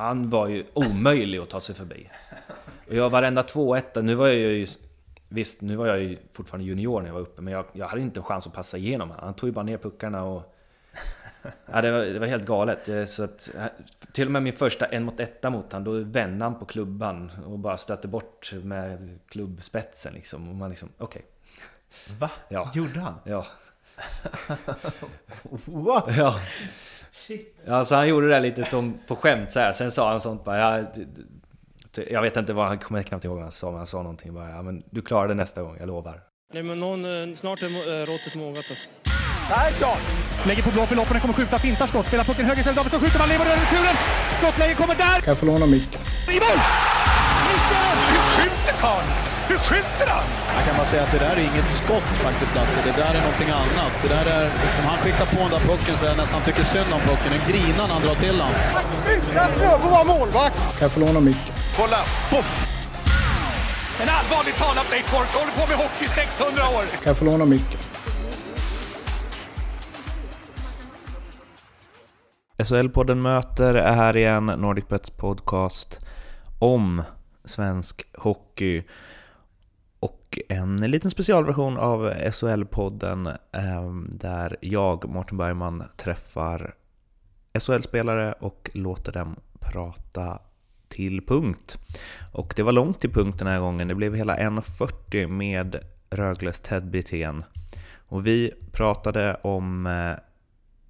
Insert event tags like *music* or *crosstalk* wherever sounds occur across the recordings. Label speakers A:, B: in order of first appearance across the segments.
A: han var ju omöjlig att ta sig förbi. Och jag varenda 2-1, nu var jag ju... Visst, nu var jag ju fortfarande junior när jag var uppe, men jag, jag hade inte en chans att passa igenom Han tog ju bara ner puckarna och... Ja, det, var, det var helt galet. Eh, så att, eh, till och med min första en mot etta mot han, då vände han på klubban och bara stötte bort med klubbspetsen liksom. Och man liksom, okej. Okay.
B: Va? Ja. Gjorde han?
A: Ja. *laughs*
B: What?
A: Ja.
B: Shit.
A: Ja, så han gjorde det lite som på skämt så här. Sen sa han sånt bara, ja, jag vet inte vad han kommer knappt ihåg vad han sa, men han sa någonting bara, ja men du klarar det nästa gång, jag lovar.
C: Nej men någon, eh, snart är eh, råttet mogat alltså.
D: Persson! Lägger på blå för loppen, kommer skjuta, fintar skott, spelar pucken höger istället, Davidsson skjuter, man lever över returen! Skottläge kommer där!
E: Kan jag få låna micken?
D: I mål!
F: Hur skjuter karln? Hur skjuter han?
G: Jag kan bara säga att det där är inget skott faktiskt Lasse, det där är någonting annat. Det där är liksom, han skickar på den där pucken så jag nästan tycker synd om pucken. En grinar när han drar till den.
D: Utan Fröbo var målvakt!
E: Kan jag få låna micken?
F: Kolla! Poff! En allvarligt talat Leif Boork håller på med hockey i 600 år!
E: Kan jag få låna micken?
B: SHL-podden möter är här igen, NordicBets podcast om svensk hockey och en liten specialversion av SHL-podden ehm, där jag, Martin Bergman, träffar SHL-spelare och låter dem prata till punkt. Och det var långt till punkt den här gången, det blev hela 1.40 med Rögles Ted Brithén. Och vi pratade om eh,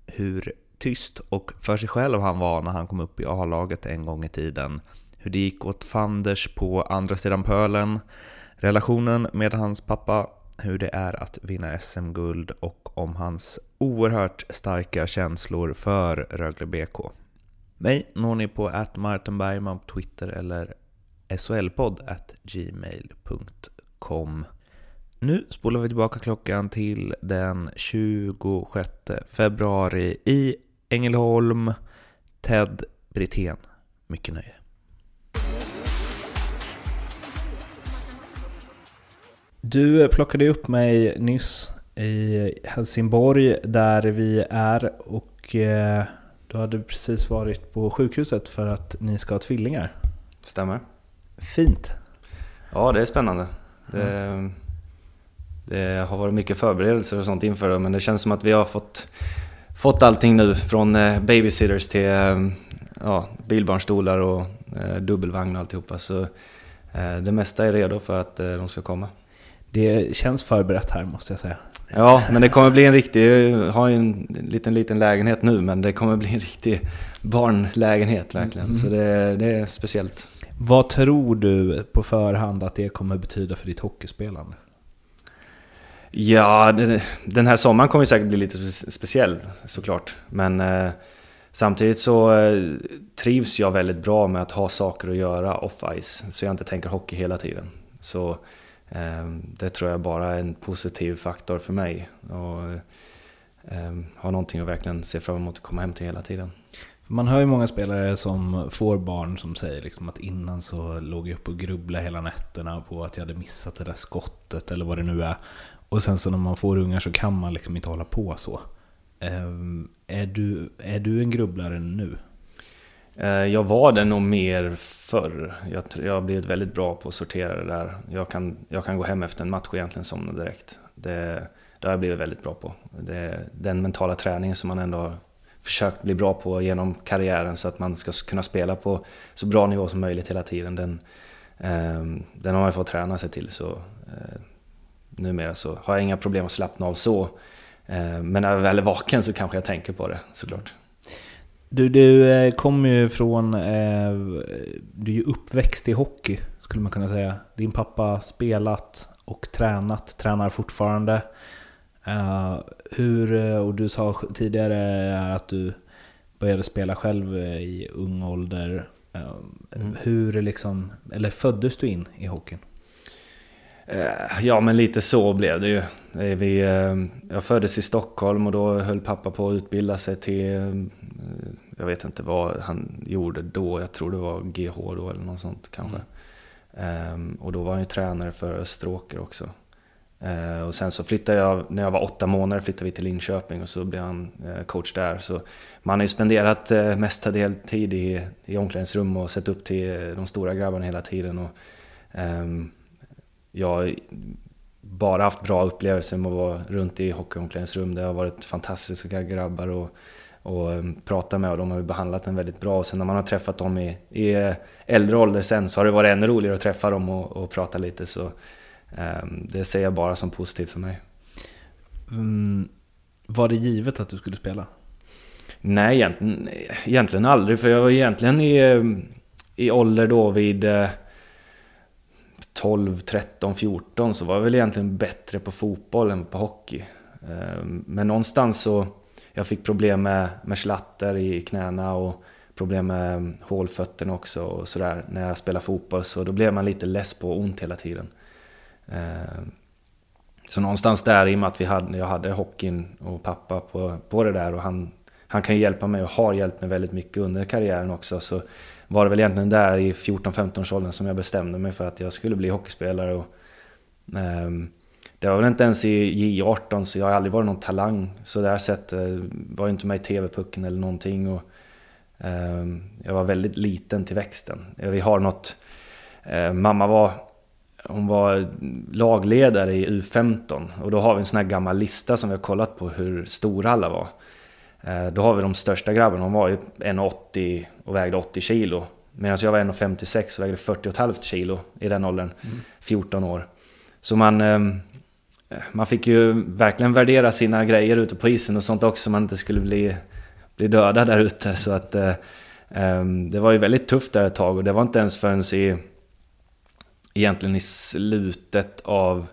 B: hur tyst och för sig själv han var när han kom upp i A-laget en gång i tiden. Hur det gick åt Fanders på andra sidan pölen, relationen med hans pappa, hur det är att vinna SM-guld och om hans oerhört starka känslor för Rögle BK. Mig når ni på atmartenbergman på Twitter eller solpodd gmail.com. Nu spolar vi tillbaka klockan till den 26 februari i Ängelholm. Ted Brithén. Mycket nöje. Du plockade upp mig nyss i Helsingborg där vi är och eh, du hade precis varit på sjukhuset för att ni ska ha tvillingar.
A: Stämmer.
B: Fint.
A: Ja, det är spännande. Det, det har varit mycket förberedelser och sånt inför det, men det känns som att vi har fått, fått allting nu från eh, babysitters till eh, ja, bilbarnstolar och dubbelvagn och alltihopa. Så det mesta är redo för att de ska komma.
B: Det känns förberett här måste jag säga.
A: Ja, men det kommer bli en riktig... Jag har ju en liten, liten lägenhet nu, men det kommer bli en riktig barnlägenhet verkligen. Mm. Så det, det är speciellt.
B: Vad tror du på förhand att det kommer betyda för ditt hockeyspelande?
A: Ja, den här sommaren kommer säkert bli lite speciell såklart. Men eh, samtidigt så eh, trivs jag väldigt bra med att ha saker att göra off-ice. Så jag inte tänker hockey hela tiden. Så Ehm, det tror jag bara är en positiv faktor för mig. Och ehm, har ha någonting att verkligen se fram emot att komma hem till hela tiden.
B: Man hör ju många spelare som får barn som säger liksom att innan så låg jag upp och grubblade hela nätterna på att jag hade missat det där skottet eller vad det nu är. Och sen så när man får ungar så kan man liksom inte hålla på så. Ehm, är du, är du en grubblare nu?
A: Eh, jag var det nog mer förr. Jag, jag har blivit väldigt bra på att sortera det där. Jag kan, jag kan gå hem efter en match och egentligen somna direkt. Det, det har jag blivit väldigt bra på. Det, den mentala träningen som man ändå har försökt bli bra på genom karriären så att man ska kunna spela på så bra nivå som möjligt hela tiden. Den, eh, den har man fått träna sig till. Så, eh, numera så har jag inga problem att slappna av så. Eh, men när jag väl är vaken så kanske jag tänker på det såklart.
B: Du, du eh, kommer ju från... Eh, du är ju uppväxt i hockey, skulle man kunna säga. Din pappa spelat och tränat, tränar fortfarande. Uh, hur, och du sa tidigare att du började spela själv i ung ålder. Mm. Hur liksom, eller föddes du in i hockeyn?
A: Ja, men lite så blev det ju. Vi, jag föddes i Stockholm och då höll pappa på att utbilda sig till jag vet inte vad han gjorde då, jag tror det var GH då eller något sånt kanske. Mm. Um, och då var han ju tränare för Österåker också. Eh, och sen så flyttade jag, när jag var åtta månader flyttade vi till Linköping och så blev han eh, coach där. Så man har ju spenderat eh, mestadels tid i, i omklädningsrum och sett upp till de stora grabbarna hela tiden. Och, ehm, jag har bara haft bra upplevelser med att vara runt i hockeyomklädningsrum. Det har varit fantastiska grabbar och, och um, prata med och de har behandlat en väldigt bra. Och sen när man har träffat dem i, i eh, äldre ålder sen så har det varit ännu roligare att träffa dem och, och prata lite. Så um, det ser jag bara som positivt för mig.
B: Mm, var det givet att du skulle spela?
A: Nej, egentligen, egentligen aldrig. För jag var egentligen i, um, i ålder då vid 12, 13, 14 så var jag väl egentligen bättre på fotboll än på hockey. Ehm, men någonstans så... Jag fick problem med, med slatter i knäna och problem med mm, hålfötterna också och sådär när jag spelade fotboll. Så då blev man lite less på ont hela tiden. Ehm, så någonstans där, i och med att vi hade, jag hade hockeyn och pappa på, på det där och han, han kan hjälpa mig och har hjälpt mig väldigt mycket under karriären också. Så var det väl egentligen där i 14-15 års åldern som jag bestämde mig för att jag skulle bli hockeyspelare. Och, eh, det var väl inte ens i J18 så jag har aldrig varit någon talang. Så där sett eh, var inte med i TV-pucken eller någonting. Och, eh, jag var väldigt liten till växten. Vi har något... Eh, mamma var... Hon var lagledare i U15 och då har vi en sån här gammal lista som vi har kollat på hur stora alla var. Eh, då har vi de största grabbarna, de var ju 1,80 och vägde 80 kilo. Medan jag var 1,56 och vägde 40,5 kilo i den åldern, mm. 14 år. Så man, ehm, Eh, man fick ju verkligen värdera sina grejer ute på isen och sånt också, så man inte skulle bli, bli döda där ute. Så att, eh, ehm, det var ju väldigt tufft där ett tag och det var inte ens förrän i, egentligen i slutet av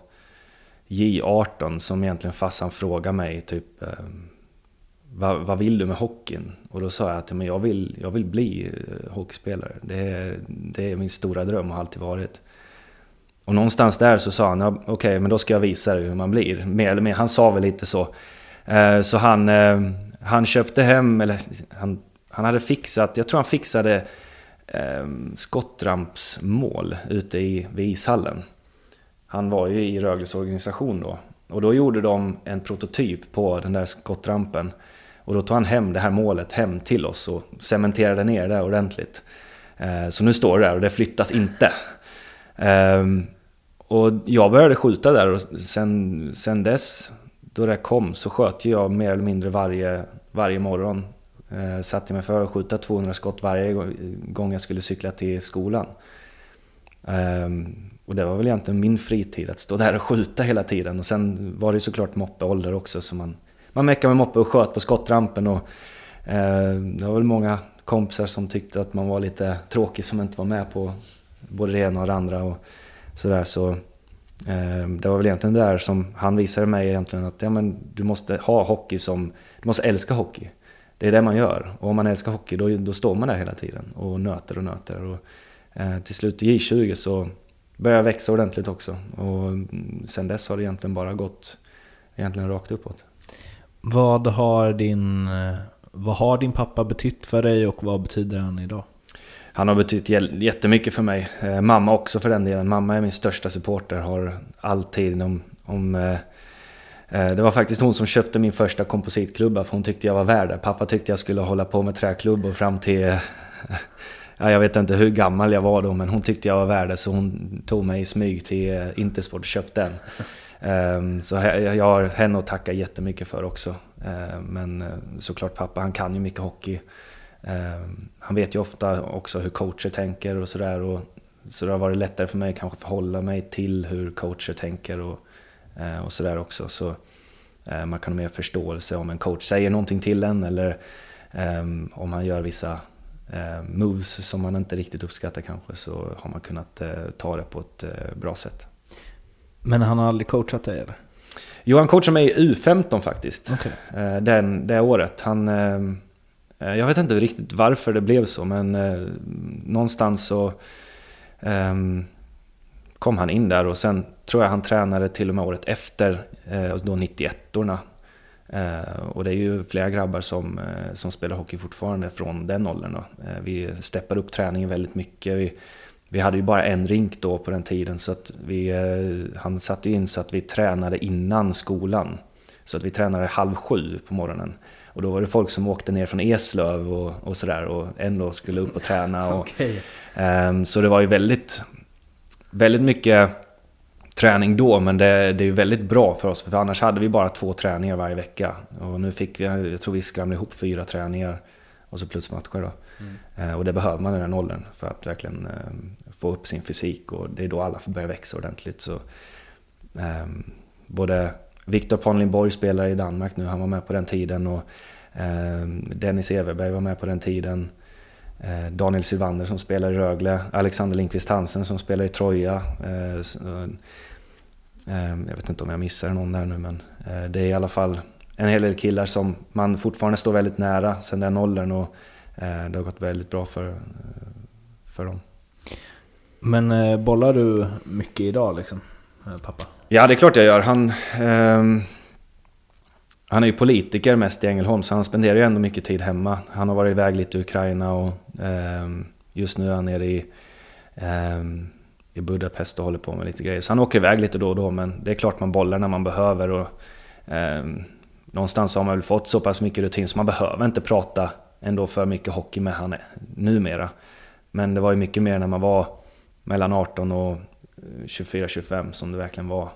A: J18 som egentligen farsan frågade mig typ ehm, vad, vad, vill du med hockeyn? Och då sa jag att men jag, vill, jag vill bli eh, hockeyspelare. Det är, det är min stora dröm och har alltid varit. Och någonstans där så sa han, okej okay, men då ska jag visa dig hur man blir. Mer eller mer, han sa väl lite så. Eh, så han, eh, han köpte hem, eller han, han hade fixat, jag tror han fixade ehm, skottrampsmål ute i, vid ishallen. Han var ju i Rögles organisation då. Och då gjorde de en prototyp på den där skottrampen. Och då tog han hem det här målet hem till oss och cementerade ner det ordentligt. Eh, så nu står det där och det flyttas inte. Ehm, och jag började skjuta där och sen, sen dess, då det kom, så sköt jag mer eller mindre varje, varje morgon. Eh, satte mig för att skjuta 200 skott varje gång jag skulle cykla till skolan. Eh, och det var väl egentligen min fritid, att stå där och skjuta hela tiden. Och sen var det ju såklart moppeålder också, så man man meckade med moppe och sköt på skottrampen. Och, eh, det var väl många kompisar som tyckte att man var lite tråkig som inte var med på både det ena och det andra. Och sådär, så, eh, det var väl egentligen där som han visade mig egentligen att ja, men du måste ha hockey som... Du måste älska hockey. Det är det man gör. Och om man älskar hockey då, då står man där hela tiden och nöter och nöter. Och, eh, till slut i J20 så började jag växa ordentligt också. Och mm, sen dess har det egentligen bara gått egentligen rakt uppåt.
B: Vad har, din, eh, vad har din pappa betytt för dig och vad betyder han idag?
A: Han har betytt jättemycket för mig. Eh, mamma också för den delen. Mamma är min största supporter, har alltid om... om eh, eh, det var faktiskt hon som köpte min första kompositklubba för hon tyckte jag var värd det. Pappa tyckte jag skulle hålla på med träklubbor fram till... *laughs* ja, jag vet inte hur gammal jag var då men hon tyckte jag var värd det så hon tog mig i smyg till Intersport och köpte den. *laughs* Ehm, så jag har henne att tacka jättemycket för också. Ehm, men eh, såklart pappa, han kan ju mycket hockey. Ehm, han vet ju ofta också hur coacher tänker och sådär. Så det har varit lättare för mig kanske att förhålla mig till hur coacher tänker och, eh, och sådär också. Så eh, man kan ha mer förståelse om en coach säger någonting till en eller om han gör vissa moves som man inte riktigt uppskattar kanske så har man kunnat ta det på ett bra sätt.
B: Men han har aldrig coachat dig eller?
A: Jo, han coachade mig i U15 faktiskt.
B: Okay.
A: Eh, den, det året. Han, eh, eh, Eh, jag vet inte riktigt varför det blev så, men eh, någonstans så ehm, kom han in där och sen tror jag han tränade till och med året efter, eh, då 91orna. Och det är ju flera grabbar som, som spelar hockey fortfarande från den åldern. Då. Vi steppar upp träningen väldigt mycket. Vi vi hade ju bara en rink då på den tiden så att vi, eh, han satte in så att vi tränade innan skolan. Så att vi tränade halv sju på morgonen. Och då var det folk som åkte ner från Eslöv och, och sådär och ändå skulle upp och träna. Och, *laughs*
B: Okej.
A: Ehm, Så det var ju väldigt, väldigt mycket träning då, men det, det är ju väldigt bra för oss, för annars hade vi bara två träningar varje vecka. Och nu fick vi, jag tror vi skramlade ihop fyra träningar och så plus matcher då. Eh, Och det behöver man i den åldern för att verkligen eh, få upp sin fysik och det är då alla får börja växa ordentligt. Så, ehm, både Viktor Ponlinborg spelar i Danmark nu, han var med på den tiden och ehm, Dennis Everberg var med på den tiden. Eh, Daniel Sylvander som spelar i Rögle, Alexander Lindqvist Hansen som spelar i Troja. Eh, eh, ehm, jag vet inte om jag missar någon där nu men eh, det är i alla fall en hel del killar som man fortfarande står väldigt nära sen den åldern och det har gått väldigt bra för, för dem.
B: Men bollar du mycket idag liksom, pappa?
A: Ja, det är klart jag gör. Han, ehm, han är ju politiker mest i Ängelholm, så han spenderar ju ändå mycket tid hemma. Han har varit iväg lite i Ukraina och ehm, just nu är han nere i, ehm, i Budapest och håller på med lite grejer. Så han åker iväg lite då och då, men det är klart man bollar när man behöver. Och, ehm, någonstans har man väl fått så pass mycket rutin så man behöver inte prata ändå för mycket hockey med han numera. Men det var ju mycket mer när man var mellan 18 och 24-25 som det verkligen var.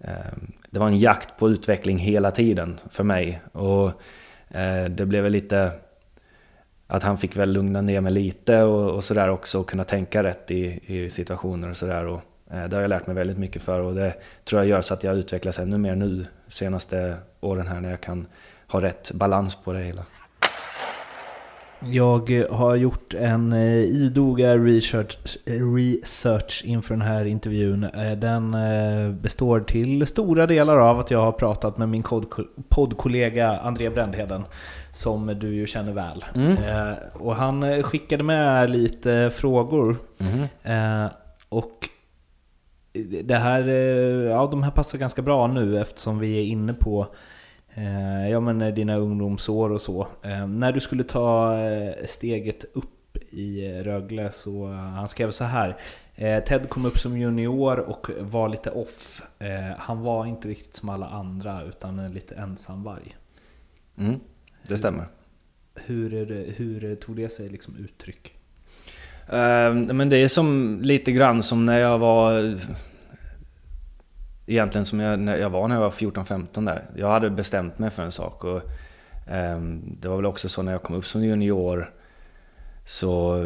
A: Ehm, det var en jakt på utveckling hela tiden för mig. Och eh, det blev väl lite att han fick väl lugna ner mig lite och, och sådär också och kunna tänka rätt i, i situationer och sådär. Och eh, Det har jag lärt mig väldigt mycket för och det tror jag gör så att jag utvecklas ännu mer nu senaste åren här när jag kan ha rätt balans på det hela.
B: Jag eh, har gjort en eh, idoga research, eh, research inför den här intervjun. Den består till stora delar av att jag har pratat med min poddkollega André Brändheden, som du ju känner väl. Eh, Och han skickade med lite frågor. Eh, Och det här, ja, de här passar ganska bra nu eftersom vi är inne på ja, men dina ungdomsår och så. Eh, när du skulle ta eh, steget upp i Rögle så eh, han skrev så här. Eh, Ted kom upp som junior och var lite off. Eh, han var inte riktigt som alla andra utan en lite ensamvarg.
A: Mm, det stämmer.
B: Hur, det, hur tog det sig liksom uttryck?
A: Eh, men det är som lite grann som när jag var... Egentligen som jag, när jag var när jag var 14-15 där. Jag hade bestämt mig för en sak och ehm, det var väl också så när jag kom upp som junior så...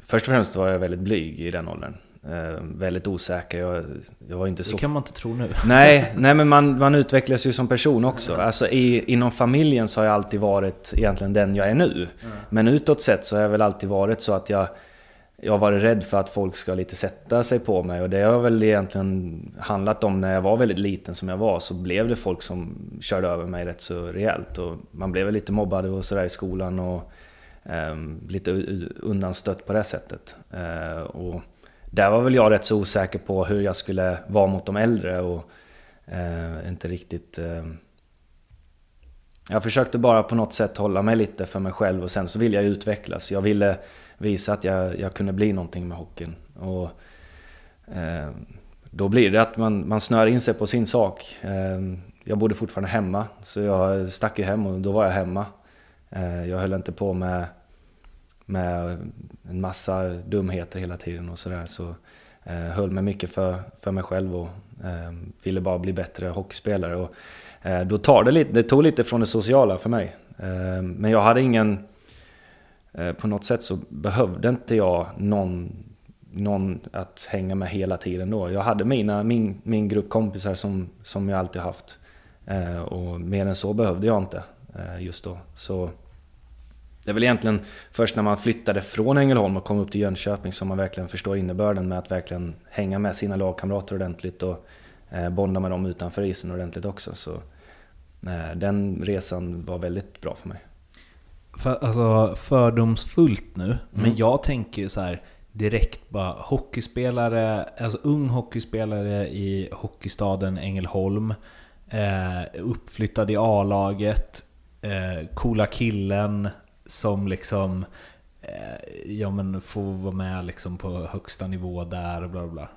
A: Först och främst var jag väldigt blyg i den åldern. Eh, väldigt osäker. Jag, jag var inte så...
B: Det kan man inte tro nu.
A: Nej, *laughs* nej men man, man utvecklas ju som person också. Alltså i, inom familjen så har jag alltid varit egentligen den jag är nu. Men utåt sett så har jag väl alltid varit så att jag, jag har varit rädd för att folk ska lite sätta sig på mig. Och det har väl egentligen handlat om när jag var väldigt liten som jag var så blev det folk som körde över mig rätt så rejält. Och man blev väl lite mobbad och sådär i skolan och eh, lite undanstött på det sättet. Eh, och där var väl jag rätt så osäker på hur jag skulle vara mot de äldre och eh, inte riktigt... Eh, jag försökte bara på något sätt hålla mig lite för mig själv och sen så ville jag ju utvecklas. Jag ville visa att jag, jag kunde bli någonting med hockeyn. Och, eh, då blir det att man, man snör in sig på sin sak. Eh, jag bodde fortfarande hemma, så jag stack ju hem och då var jag hemma. Eh, jag höll inte på med med en massa dumheter hela tiden och sådär. Så eh, höll mig mycket för, för mig själv och eh, ville bara bli bättre hockeyspelare. Och, eh, då tar det lite, det tog lite från det sociala för mig. Eh, men jag hade ingen... Eh, på något sätt så behövde inte jag någon, någon att hänga med hela tiden då. Jag hade mina, min, min grupp kompisar som, som jag alltid haft. Eh, och mer än så behövde jag inte eh, just då. Så det är väl egentligen först när man flyttade från Ängelholm och kom upp till Jönköping som man verkligen förstår innebörden med att verkligen hänga med sina lagkamrater ordentligt och bonda med dem utanför isen ordentligt också. Så den resan var väldigt bra för mig.
B: För, alltså fördomsfullt nu, men jag tänker ju så här direkt bara hockeyspelare, alltså ung hockeyspelare i hockeystaden Ängelholm, eh, uppflyttad i A-laget, eh, coola killen som liksom eh, ja, men få vara med liksom på högsta nivå där och bla bla.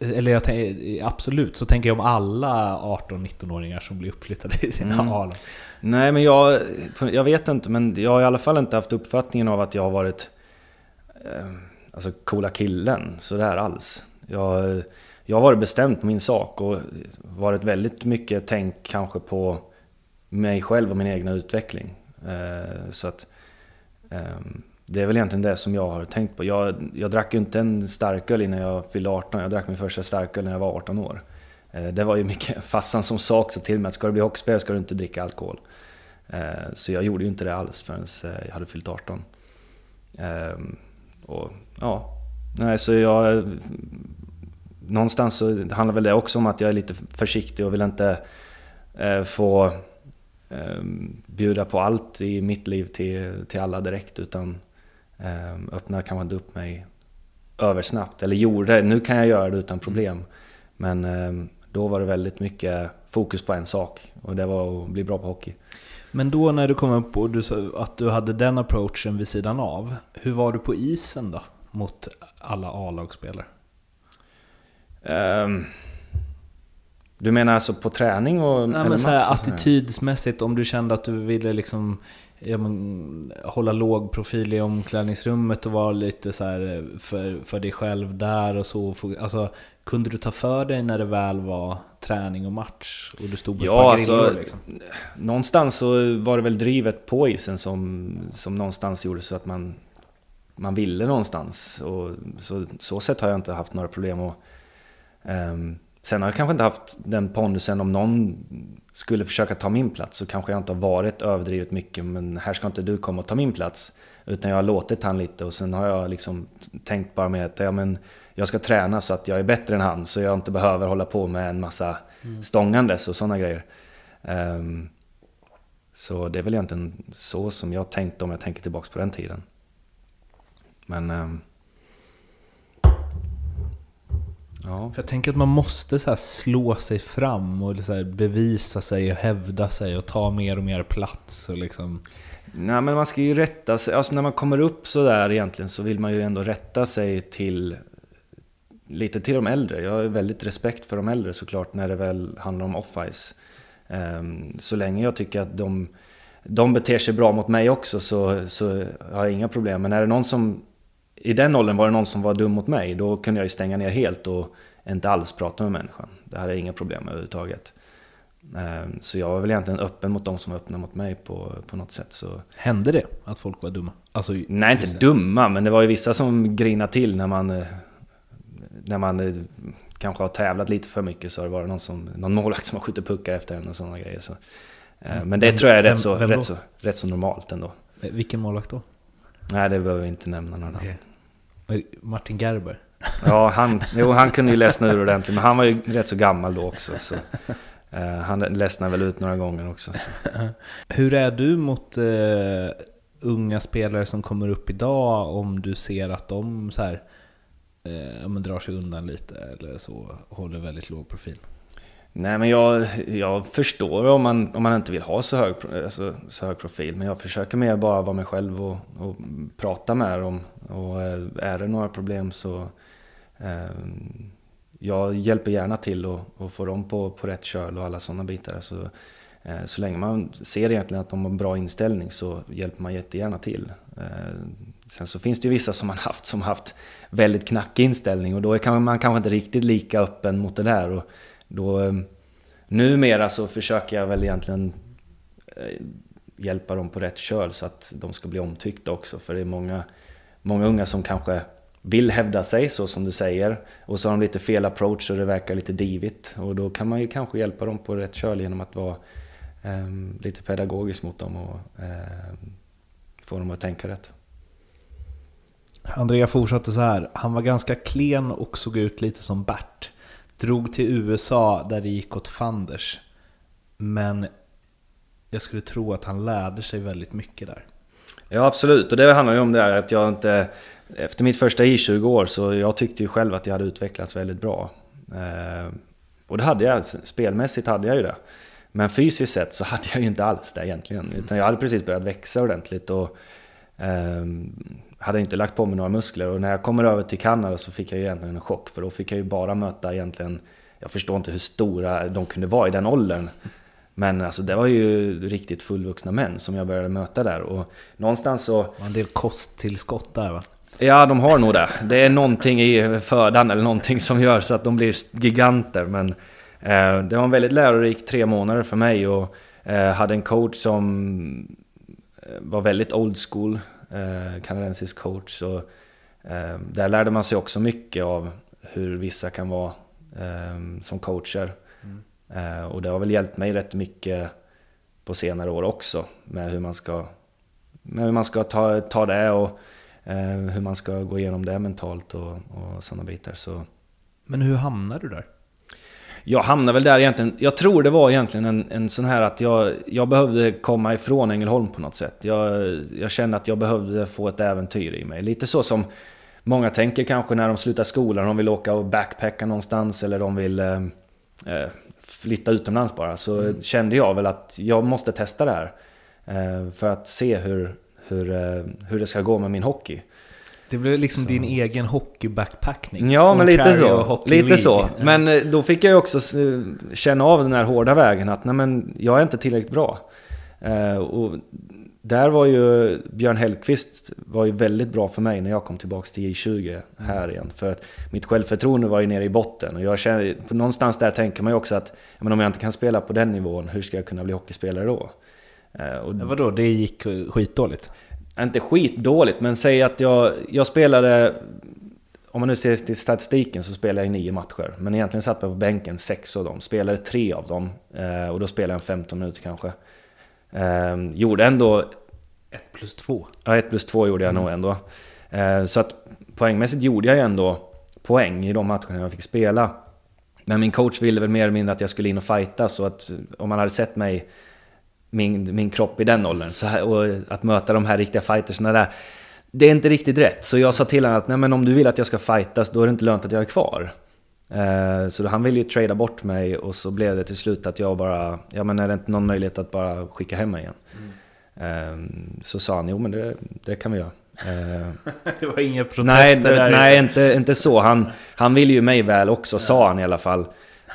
B: Eller jag tänker, absolut, så tänker jag om alla 18-19-åringar som blir uppflyttade i sina
A: Mm.
B: A-lag.
A: Nej, men jag, jag vet inte, men jag har i alla fall inte haft uppfattningen av att jag har varit eh, alltså coola killen, sådär alls. Jag, jag har varit bestämd på min sak och varit väldigt mycket tänk kanske på mig själv och min egna utveckling. Eh, så att ehm, det är väl egentligen det som jag har tänkt på. Jag, jag drack ju inte en starköl innan jag fyllde 18, jag drack min första starköl när jag var 18 år. Eh, det var ju mycket *laughs* fassan som sa också till mig att ska du bli hockeyspelare ska du inte dricka alkohol. Eh, så jag gjorde ju inte det alls förrän eh, jag hade fyllt 18. Ehm, och ja, nej så jag... Någonstans så handlar väl det också om att jag är lite försiktig och vill inte få ehm, bjuda på allt i mitt liv till, till alla direkt utan eh, öppnar kanske inte upp mig översnabbt. Eller gjorde, nu kan jag göra det utan problem. Men eh, då var det väldigt mycket fokus på en sak och det var att bli bra på hockey.
B: Men då när du kom upp och du sa att du hade den approachen vid sidan av, hur var du på isen då? Mot alla A-lagsspelare?
A: Ehm, du menar alltså på träning och...
B: Nej, men så här, attitydsmässigt, om du kände att du ville liksom ja, men, hålla låg profil i omklädningsrummet och vara lite så här för, för dig själv där och så. Alltså, kunde du ta för dig när det väl var träning och match och du stod på
A: Ja,
B: ett par
A: alltså,
B: grillor liksom?
A: Någonstans så var det väl drivet på isen som, som någonstans gjorde så att man, man ville någonstans. Och så, så sätt har jag inte haft några problem. Och, ehm, sen har jag kanske inte haft den pondusen om någon skulle försöka ta min plats så kanske jag inte har varit överdrivet mycket men här ska inte du komma och ta min plats. Utan jag har låtit han lite och sen har jag liksom tänkt bara med att ja, men jag ska träna så att jag är bättre än han så jag inte behöver hålla på med en massa stångandes och sådana grejer. Ehm, så det är väl egentligen så som jag tänkte om jag tänker tillbaka på den tiden. Men... ehm, ja.
B: För jag tänker att man måste så slå sig fram och så bevisa sig och hävda sig och ta mer och mer plats och liksom...
A: Nej men man ska ju rätta sig, alltså när man kommer upp så där egentligen så vill man ju ändå rätta sig till lite till de äldre. Jag har väldigt respekt för de äldre såklart när det väl handlar om off-ice. Ehm, Så länge jag tycker att de, de beter sig bra mot mig också så, så har jag inga problem. Men är det någon som, i den åldern var det någon som var dum mot mig, då kunde jag ju stänga ner helt och inte alls prata med människan. Det hade jag inga problem med överhuvudtaget. Ehm, Så jag var väl egentligen öppen mot de som var öppna mot mig på, på något sätt. Så
B: Hände det att folk var dumma? Alltså,
A: Nej, inte dumma, men det var ju vissa som grinade till när man... eh, När man eh, kanske har tävlat lite för mycket så har det varit någon, som, någon målvakt som har skjutit puckar efter en och sådana grejer. Så. eh, Men det
B: Vem-
A: tror jag är rätt så,
B: vem
A: rätt, så, rätt så normalt ändå.
B: Vilken målvakt då?
A: Nej, det behöver vi inte nämna några namn.
B: Okej. Martin Gerber?
A: Ja, han, jo, han kunde ju ledsna ur ordentligt, men han var ju rätt så gammal då också. Så. eh, Han ledsnade väl ut några gånger också. Så.
B: Hur är du mot eh, unga spelare som kommer upp idag om du ser att de så här, eh, drar sig undan lite eller så, håller väldigt låg profil?
A: Nej men jag, jag förstår om man, om man inte vill ha så hög, alltså, så hög profil. Men jag försöker mer bara vara mig själv och, och prata med dem. Och eh, är det några problem så... Eh, jag hjälper gärna till och, och får dem på, på rätt köl och alla sådana bitar. Så, eh, så länge man ser egentligen att de har en bra inställning så hjälper man jättegärna till. Eh, sen så finns det ju vissa som man haft som haft väldigt knackig inställning och då är man kanske inte riktigt lika öppen mot det där. Och, då, eh, numera så försöker jag väl egentligen eh, hjälpa dem på rätt köl så att de ska bli omtyckta också. För det är många, många unga som kanske vill hävda sig så som du säger. Och så har de lite fel approach och det verkar lite divigt. Och då kan man ju kanske hjälpa dem på rätt köl genom att vara eh, lite pedagogisk mot dem och eh, få dem att tänka rätt.
B: Andrea fortsatte så här. Han var ganska klen och såg ut lite som Bert. Drog till USA där det gick åt fanders. Men jag skulle tro att han lärde sig väldigt mycket där.
A: Ja absolut, och det handlar ju om det här att jag inte... Efter mitt första I20-år så jag tyckte ju själv att jag hade utvecklats väldigt bra. Eh, och det hade jag, spelmässigt hade jag ju det. Men fysiskt sett så *laughs* hade jag ju inte alls det egentligen. Utan jag hade precis börjat växa ordentligt och... Ehm, hade inte lagt på mig några muskler och när jag kommer över till Kanada så fick jag ju egentligen en chock för då fick jag ju bara möta egentligen Jag förstår inte hur stora de kunde vara i den åldern Men alltså det var ju riktigt fullvuxna män som jag började möta där och någonstans så
B: Det en del kosttillskott där va?
A: Ja, de har nog det. Det är någonting i födan eller någonting som gör så att de blir giganter. Men eh, det var en väldigt lärorik tre månader för mig och eh, hade en coach som eh, var väldigt old school, kanadensisk coach. Så, eh, där lärde man sig också mycket av hur vissa kan vara eh, som coacher. Eh, och det har väl hjälpt mig rätt mycket på senare år också med hur man ska, med hur man ska ta, ta det och eh, hur man ska gå igenom det mentalt och, och sådana bitar. Så
B: Men hur hamnade du där?
A: Jag hamnade väl där egentligen, jag tror det var egentligen en, en sån här att jag, jag behövde komma ifrån Ängelholm på något sätt. Jag, jag kände att jag behövde få ett äventyr i mig. Lite så som många tänker kanske när de slutar skolan, de vill åka och backpacka någonstans eller de vill eh, eh, flytta utomlands bara. Så kände jag väl att jag måste testa det här. Eh, för att se hur, hur, eh, hur det ska gå med min hockey.
B: Det blev liksom din egen hockey-backpackning.
A: Ja, men lite så. Lite så.
B: Ja.
A: Men eh, då fick jag ju också känna av den här hårda vägen att nej men, jag är inte tillräckligt bra. Eh, och där var ju Björn Hellkvist var ju väldigt bra för mig när jag kom tillbaks till J20 här igen. För att mitt självförtroende var ju nere i botten. Och jag känner, på någonstans där tänker man ju också att men om jag inte kan spela på den nivån, hur ska jag kunna bli hockeyspelare då? Eh, och
B: Ja, Vadå, det gick skitdåligt?
A: Inte skitdåligt, men säg att jag, jag spelade... Om man nu ser till statistiken så spelade jag nio matcher. Men egentligen satt jag på bänken sex av dem. Spelade tre av dem. Eh, och då spelade jag 15 minuter kanske. Eh, gjorde ändå...
B: Ett plus två.
A: Ja, ett plus två gjorde jag nog ändå. Eh, så att poängmässigt gjorde jag ändå poäng i de matcherna jag fick spela. Men min coach ville väl mer eller mindre att jag skulle in och fighta så att om man hade sett mig min, min kropp i den åldern så här, och att möta de här riktiga fightersna där. Det är inte riktigt rätt. Så jag sa till honom att Nej, men om du vill att jag ska fightas då är det inte lönt att jag är kvar. Eh, så då, han ville ju trada bort mig och så blev det till slut att jag bara... Ja men är det inte någon möjlighet att bara skicka hem mig igen? Eh, så sa han, jo men det, det kan vi göra. Eh, *laughs*
B: Det var inga protester
A: Nej, det,
B: där.
A: nej inte, inte så. Han, han vill ju mig väl också, sa han i alla fall.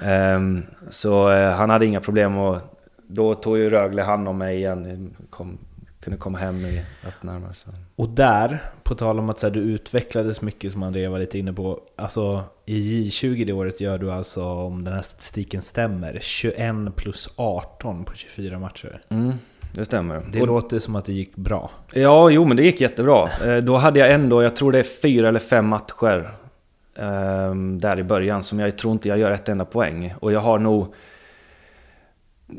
A: Ehm, så eh, han hade inga problem och då tog ju Rögle hand om mig igen. Kom, kunde komma hem i öppnarmar. Så.
B: Och där, på tal om att så här, du utvecklades mycket som Andrea var lite inne på. Alltså i J20 det året gör du alltså, om den här statistiken stämmer, 21 plus 18 på 24 matcher.
A: Mm, det stämmer.
B: Det
A: Och-
B: låter som att det gick bra.
A: Ja, jo men det gick jättebra. Eh, Då hade jag ändå, jag tror det är fyra eller fem matcher ehm, där i början som jag tror inte jag gör ett enda poäng. Och jag har nog...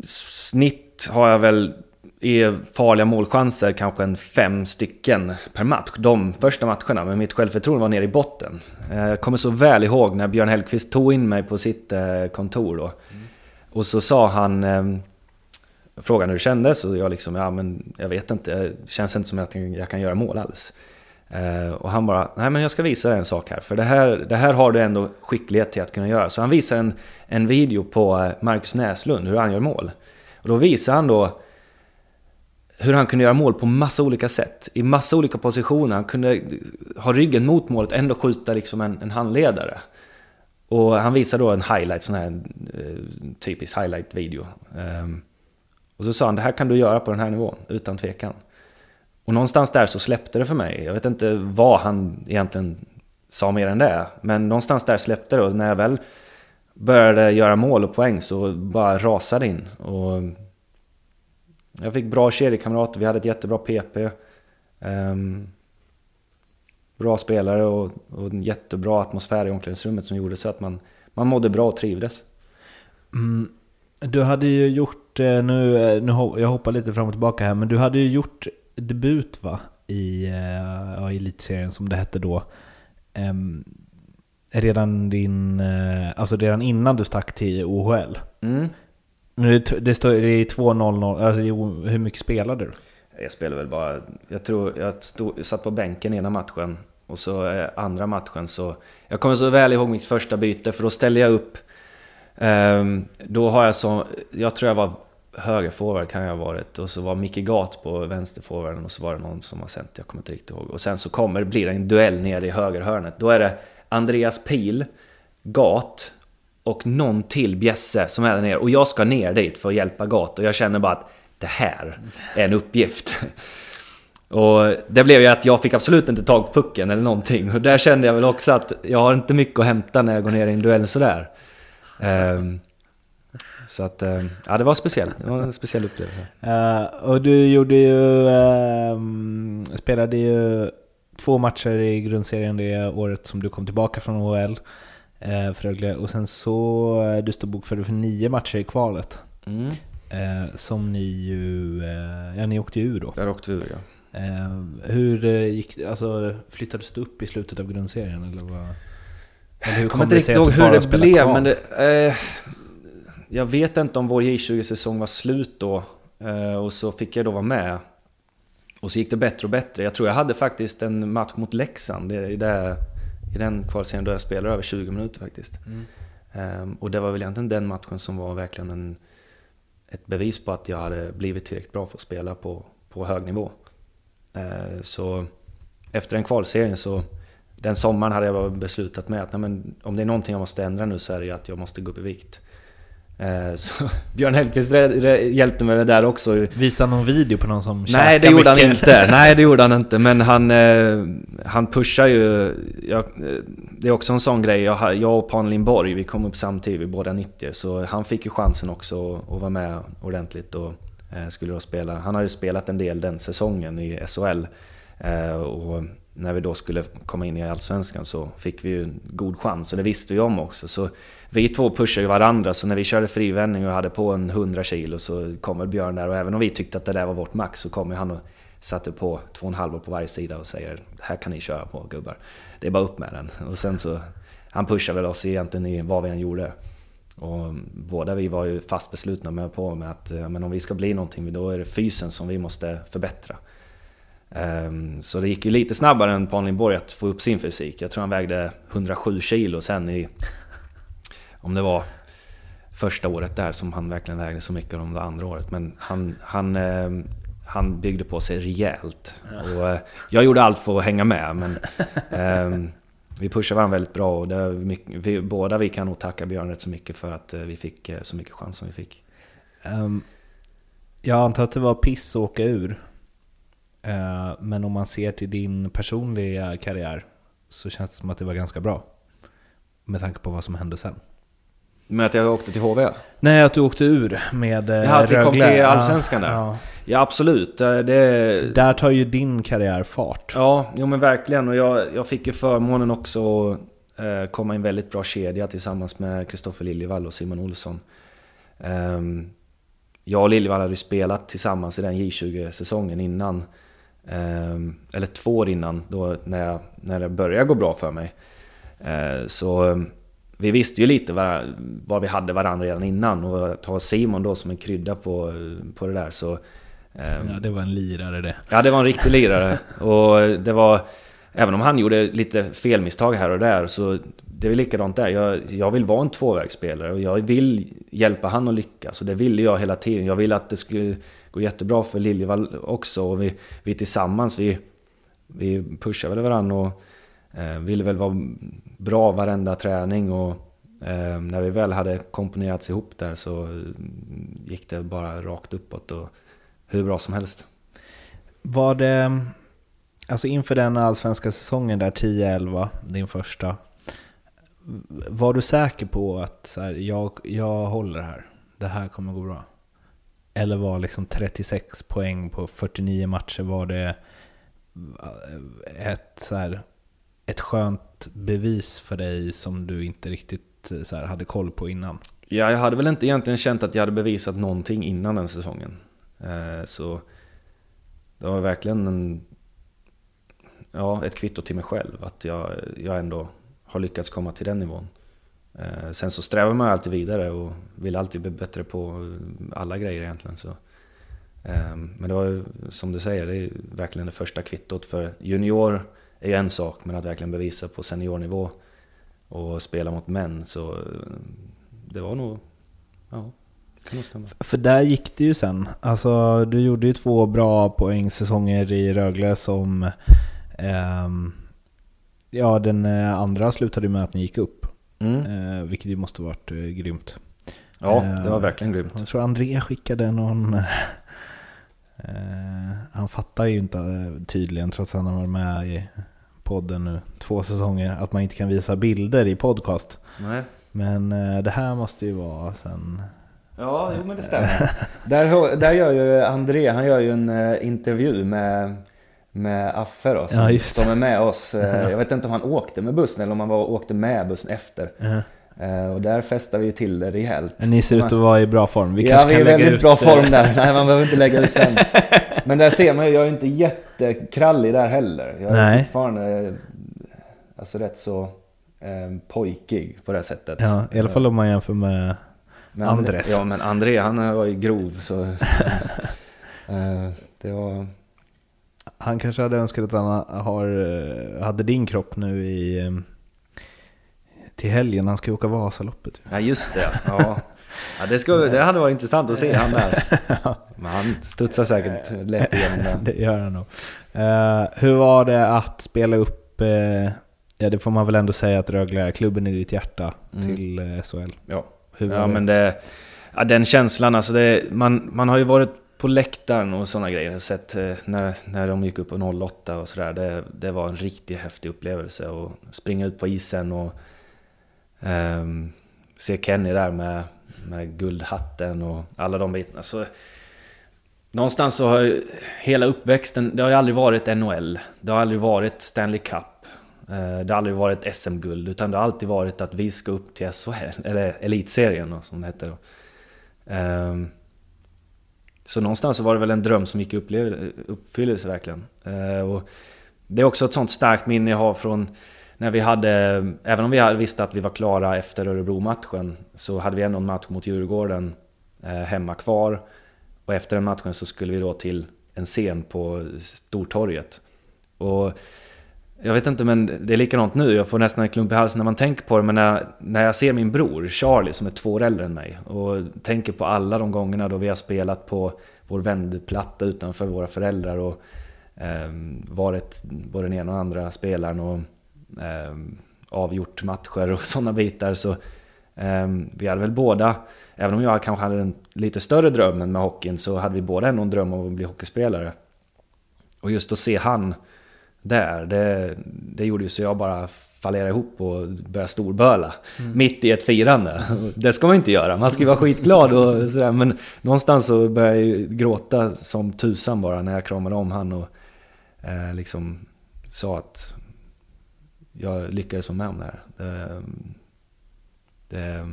A: Snitt har jag väl i farliga målchanser kanske en fem stycken per match. De första matcherna, men mitt självförtroende var nere i botten. Eh, Jag kommer så väl ihåg när Björn Hellkvist tog in mig på sitt eh, kontor då. Och så sa han... ehm, frågade hur det kändes och jag liksom, ja men jag vet inte, det känns inte som att jag kan göra mål alls. Eh, och han bara, nej men jag ska visa dig en sak här, för det här, det här har du ändå skicklighet till att kunna göra. Så han visar en, en video på eh, Marcus Näslund, hur han gör mål. Och då visar han då hur han kunde göra mål på massa olika sätt, i massa olika positioner. Han kunde ha ryggen mot målet och ändå skjuta liksom en, en handledare. Och han visar då en highlight, sån här eh, typisk highlight-video. Ehm, och så sa han, det här kan du göra på den här nivån, utan tvekan. Och någonstans där så släppte det för mig. Jag vet inte vad han egentligen sa mer än det. Men någonstans där släppte det och när jag väl började göra mål och poäng så bara rasade in. Och jag fick bra kedjekamrater, vi hade ett jättebra PP. Um, ehm, bra spelare och, och en jättebra atmosfär i omklädningsrummet som gjorde så att man, man mådde bra och trivdes.
B: Mm. Du hade ju gjort, eh, nu, eh, nu jag hoppar lite fram och tillbaka här, men du hade ju gjort debut va? I, eh, ja, elitserien som det hette då. Em, redan din, eh, alltså redan innan du stack till OHL.
A: Mm.
B: Men det, det står det är 2-0-0, alltså hur mycket spelade du?
A: Jag spelade väl bara... Jag tror jag stod, satt på bänken ena matchen och så eh, andra matchen så... Jag kommer så väl ihåg mitt första byte för då ställde jag upp... ehm, då har jag så... Jag tror jag var högerforward kan jag ha varit och så var Micke Gat på vänsterforwarden och så var det någon som har sänt, jag kommer inte riktigt ihåg. Och sen så kommer, blir det en duell nere i högerhörnet. Då är det Andreas Pil, Gat och någon till bjässe som är där nere. Och jag ska ner dit för att hjälpa Gat och jag känner bara att det här är en uppgift. *laughs* Och det blev ju att jag fick absolut inte tag på pucken eller någonting. Och där kände jag väl också att jag har inte mycket att hämta när jag går ner i en duell sådär. Um, så att, uh, ja det var speciellt. Det var en speciell upplevelse.
B: Uh, och du gjorde ju, uh, spelade ju två matcher i grundserien det året som du kom tillbaka från OL. Uh, för Rögle. Och sen så, du stod bokförd för nio matcher i kvalet.
A: Mm.
B: som ni ju, ja ni åkte ju ur då.
A: Där åkte vi ur ja.
B: Eh, hur eh, gick alltså, Flyttades du upp i slutet av grundserien? Eller vad?
A: Eller hur jag kommer inte riktigt ihåg hur det blev, men det, eh, Jag vet inte om vår J20-säsong var slut då. Eh, och så fick jag då vara med. Och så gick det bättre och bättre. Jag tror jag hade faktiskt en match mot Leksand i, det, i den kvalserien då jag spelade över 20 minuter faktiskt. Mm. Ehm, och det var väl egentligen den matchen som var verkligen en, ett bevis på att jag hade blivit tillräckligt bra för att spela på, på hög nivå. Eh, så efter den kvalserien så den sommaren hade jag beslutat med att nej, men, om det är någonting jag måste ändra nu så är det att jag måste gå upp i vikt. Eh, så *laughs* Björn Hellkvist hjälpte mig där också.
B: Visa någon video på någon som
A: Nej, det gjorde han inte. *laughs* Nej, det gjorde han inte. Men han, eh, han pushar ju... Jag, det är också en sån grej. Jag, jag och Pan Lindborg, vi kom upp samtidigt, vi båda 90 Så han fick ju chansen också att vara med ordentligt. Och, Eh, skulle då spela. Han hade spelat en del den säsongen i SHL. Eh, och när vi då skulle komma in i Allsvenskan så fick vi ju en god chans och det visste vi om också. Så vi två pushade ju varandra, så när vi körde frivändning och hade på en 100 kilo så kommer Björn där och även om vi tyckte att det där var vårt max så kommer han och satte på 2,5 på varje sida och säger det här kan ni köra på gubbar. Det är bara upp med den. Och sen så, han pushade väl oss egentligen i vad vi än gjorde. Och båda vi var ju fast beslutna med på med att men om vi ska bli någonting då är det fysen som vi måste förbättra. Ehm, så det gick ju lite snabbare än Pan Lindborg att få upp sin fysik. Jag tror han vägde 107 kilo sen i... Om det var första året där som han verkligen vägde så mycket om det andra året. Men han, han, ehm, han byggde på sig rejält. Och eh, jag gjorde allt för att hänga med men... Ehm, vi pushar varandra väldigt bra och det mycket, vi, båda vi kan nog tacka Björn rätt så mycket för att eh, vi fick eh, så mycket chans som vi fick. Um,
B: jag antar att det var piss att åka ur. Uh, men om man ser till din personliga karriär så känns det som att det var ganska bra. Med tanke på vad som hände sen.
A: Med att jag åkte till HV?
B: Nej, att du åkte ur med
A: Rögle. Ja, att vi kom till Allsvenskan där. Ja. Ja, absolut. Det...
B: Där tar ju din karriär fart.
A: Ja, jo men verkligen. Och jag, jag fick ju förmånen också att eh, komma i en väldigt bra kedja tillsammans med Kristoffer Liljevall och Simon Olsson. Um, jag och Liljevall hade ju spelat tillsammans i den J20-säsongen innan. Um, eller två år innan, då när, jag, när det började gå bra för mig. Uh, så um, vi visste ju lite vad, vad vi hade varandra redan innan och att ha Simon då som en krydda på, på det där så
B: Ehm, ja, det var en lirare det.
A: Ja, det var en riktig lirare. Och det var... Även om han gjorde lite felmisstag här och där så det är likadant där. Jag, jag vill vara en tvåvägsspelare och jag vill hjälpa han att lyckas. Och det ville jag hela tiden. Jag ville att det skulle går jättebra för Liljevall också. Och vi, vi tillsammans, vi, vi pushade väl varandra och eh, ville väl vara bra varenda träning. Och eh, när vi väl hade komponerats ihop där så eh, gick det bara rakt uppåt. Och, hur bra som helst.
B: Var det, alltså inför den allsvenska säsongen där 10-11, din första, var du säker på att så här, jag, jag håller här, det här kommer gå bra? Eller var liksom 36 poäng på 49 matcher, var det eh, ett, så här, ett skönt bevis för dig som du inte riktigt eh, så här, hade koll på innan?
A: Ja, jag hade väl inte egentligen känt att jag hade bevisat någonting innan den säsongen. Eh, så det var verkligen en, ja, ett kvitto till mig själv att jag, jag ändå har lyckats komma till den nivån. Eh, sen så strävar man alltid vidare och vill alltid bli bättre på alla grejer egentligen. Så. Ehm, men det var ju, som du säger, det är verkligen det första kvittot. För junior är ju en sak, men att verkligen bevisa på seniornivå och spela mot män så eh, det var nog... Ja, det nog stämma.
B: För där gick det ju sen. Alltså, du gjorde ju två bra poängsäsonger i Rögle som... Eh, ja, den eh, andra slutade ju med att ni gick upp.
A: Mm.
B: Eh, vilket ju måste varit eh, grymt.
A: Ja,
B: Eh,
A: det var verkligen grymt.
B: Jag tror André skickade någon... *laughs* Eh, han fattar ju inte eh, tydligen, trots att han har varit med i podden nu två säsonger, att man inte kan visa bilder i podcast.
A: Nej.
B: Men eh, det här måste ju vara sen...
A: Ja, jo, men det stämmer. *laughs* där, där gör ju André, han gör ju en eh, intervju med, med Affe då, som,
B: Ja,
A: som är med oss. *laughs* Eh, jag vet inte om han åkte med bussen eller om han var, åkte med bussen efter.
B: Eh,
A: och där festar vi ju till det rejält.
B: ni ser ut att vara i bra form. Vi
A: ja, vi är
B: lägga
A: väldigt bra
B: eh,
A: form där. Nej, man behöver inte lägga ut den. *laughs* Men där ser man ju, jag är inte jättekrallig där heller. Jag är
B: Nej.
A: fortfarande alltså rätt så eh, pojkig på det sättet.
B: Ja, i alla fall om man jämför med...
A: Men,
B: Andres.
A: Ja, men André han var ju grov så... *laughs* eh, det var...
B: Han kanske hade önskat att han har, eh, hade din kropp nu i... eh, Till helgen, han ska ju åka Vasaloppet.
A: Ja, just det. Ja. Ja, det, ska, det hade varit intressant att se han där. *laughs* Men han studsar säkert lätt igenom det.
B: Det gör han nog. Eh, hur var det att spela upp, ja det får man väl ändå säga att Rögle är klubben i ditt hjärta
A: Mm.
B: till SHL?
A: Ja.
B: Hur var
A: Ja,
B: det?
A: men det, ja, den känslan, alltså det, man, man har ju varit på läktaren och sådana grejer. Sett eh, när, när de gick upp på 08 och sådär. Det, det var en riktigt häftig upplevelse. och springa ut på isen och ehm, se Kenny där med, med guldhatten och alla de bitarna. Så, någonstans så har ju hela uppväxten, det har ju aldrig varit NHL. Det har aldrig varit Stanley Cup. Eh, det har aldrig varit SM-guld, utan det har alltid varit att vi ska upp till SHL, eller Elitserien då, som det hette då. Ehm, så någonstans så var det väl en dröm som gick i uppfyllelse verkligen. Eh, och det är också ett sånt starkt minne jag har från när vi hade, även om vi visste att vi var klara efter Örebro-matchen, så hade vi ändå en match mot Djurgården eh, hemma kvar. Och efter den matchen så skulle vi då till en scen på Stortorget. Och jag vet inte men det är likadant nu, jag får nästan en klump i halsen när man tänker på det, men när, när jag ser min bror Charlie som är två år äldre än mig och tänker på alla de gångerna då vi har spelat på vår vändplatta utanför våra föräldrar och eh, varit både den ena och andra spelaren och eh, avgjort matcher och *laughs* sådana bitar så eh, vi hade väl båda, även om jag kanske hade en lite större dröm än med hockeyn så hade vi båda ändå en dröm om att bli hockeyspelare. Och just att se han där, det, det gjorde ju så jag bara fallerade ihop och började storböla. Mitt i ett firande. *laughs* Det ska man inte göra, man ska ju vara skitglad och *laughs* sådär. Men någonstans så började jag gråta som tusan bara när jag kramade om han och eh, liksom sa att jag lyckades vara med om det här. Det, det,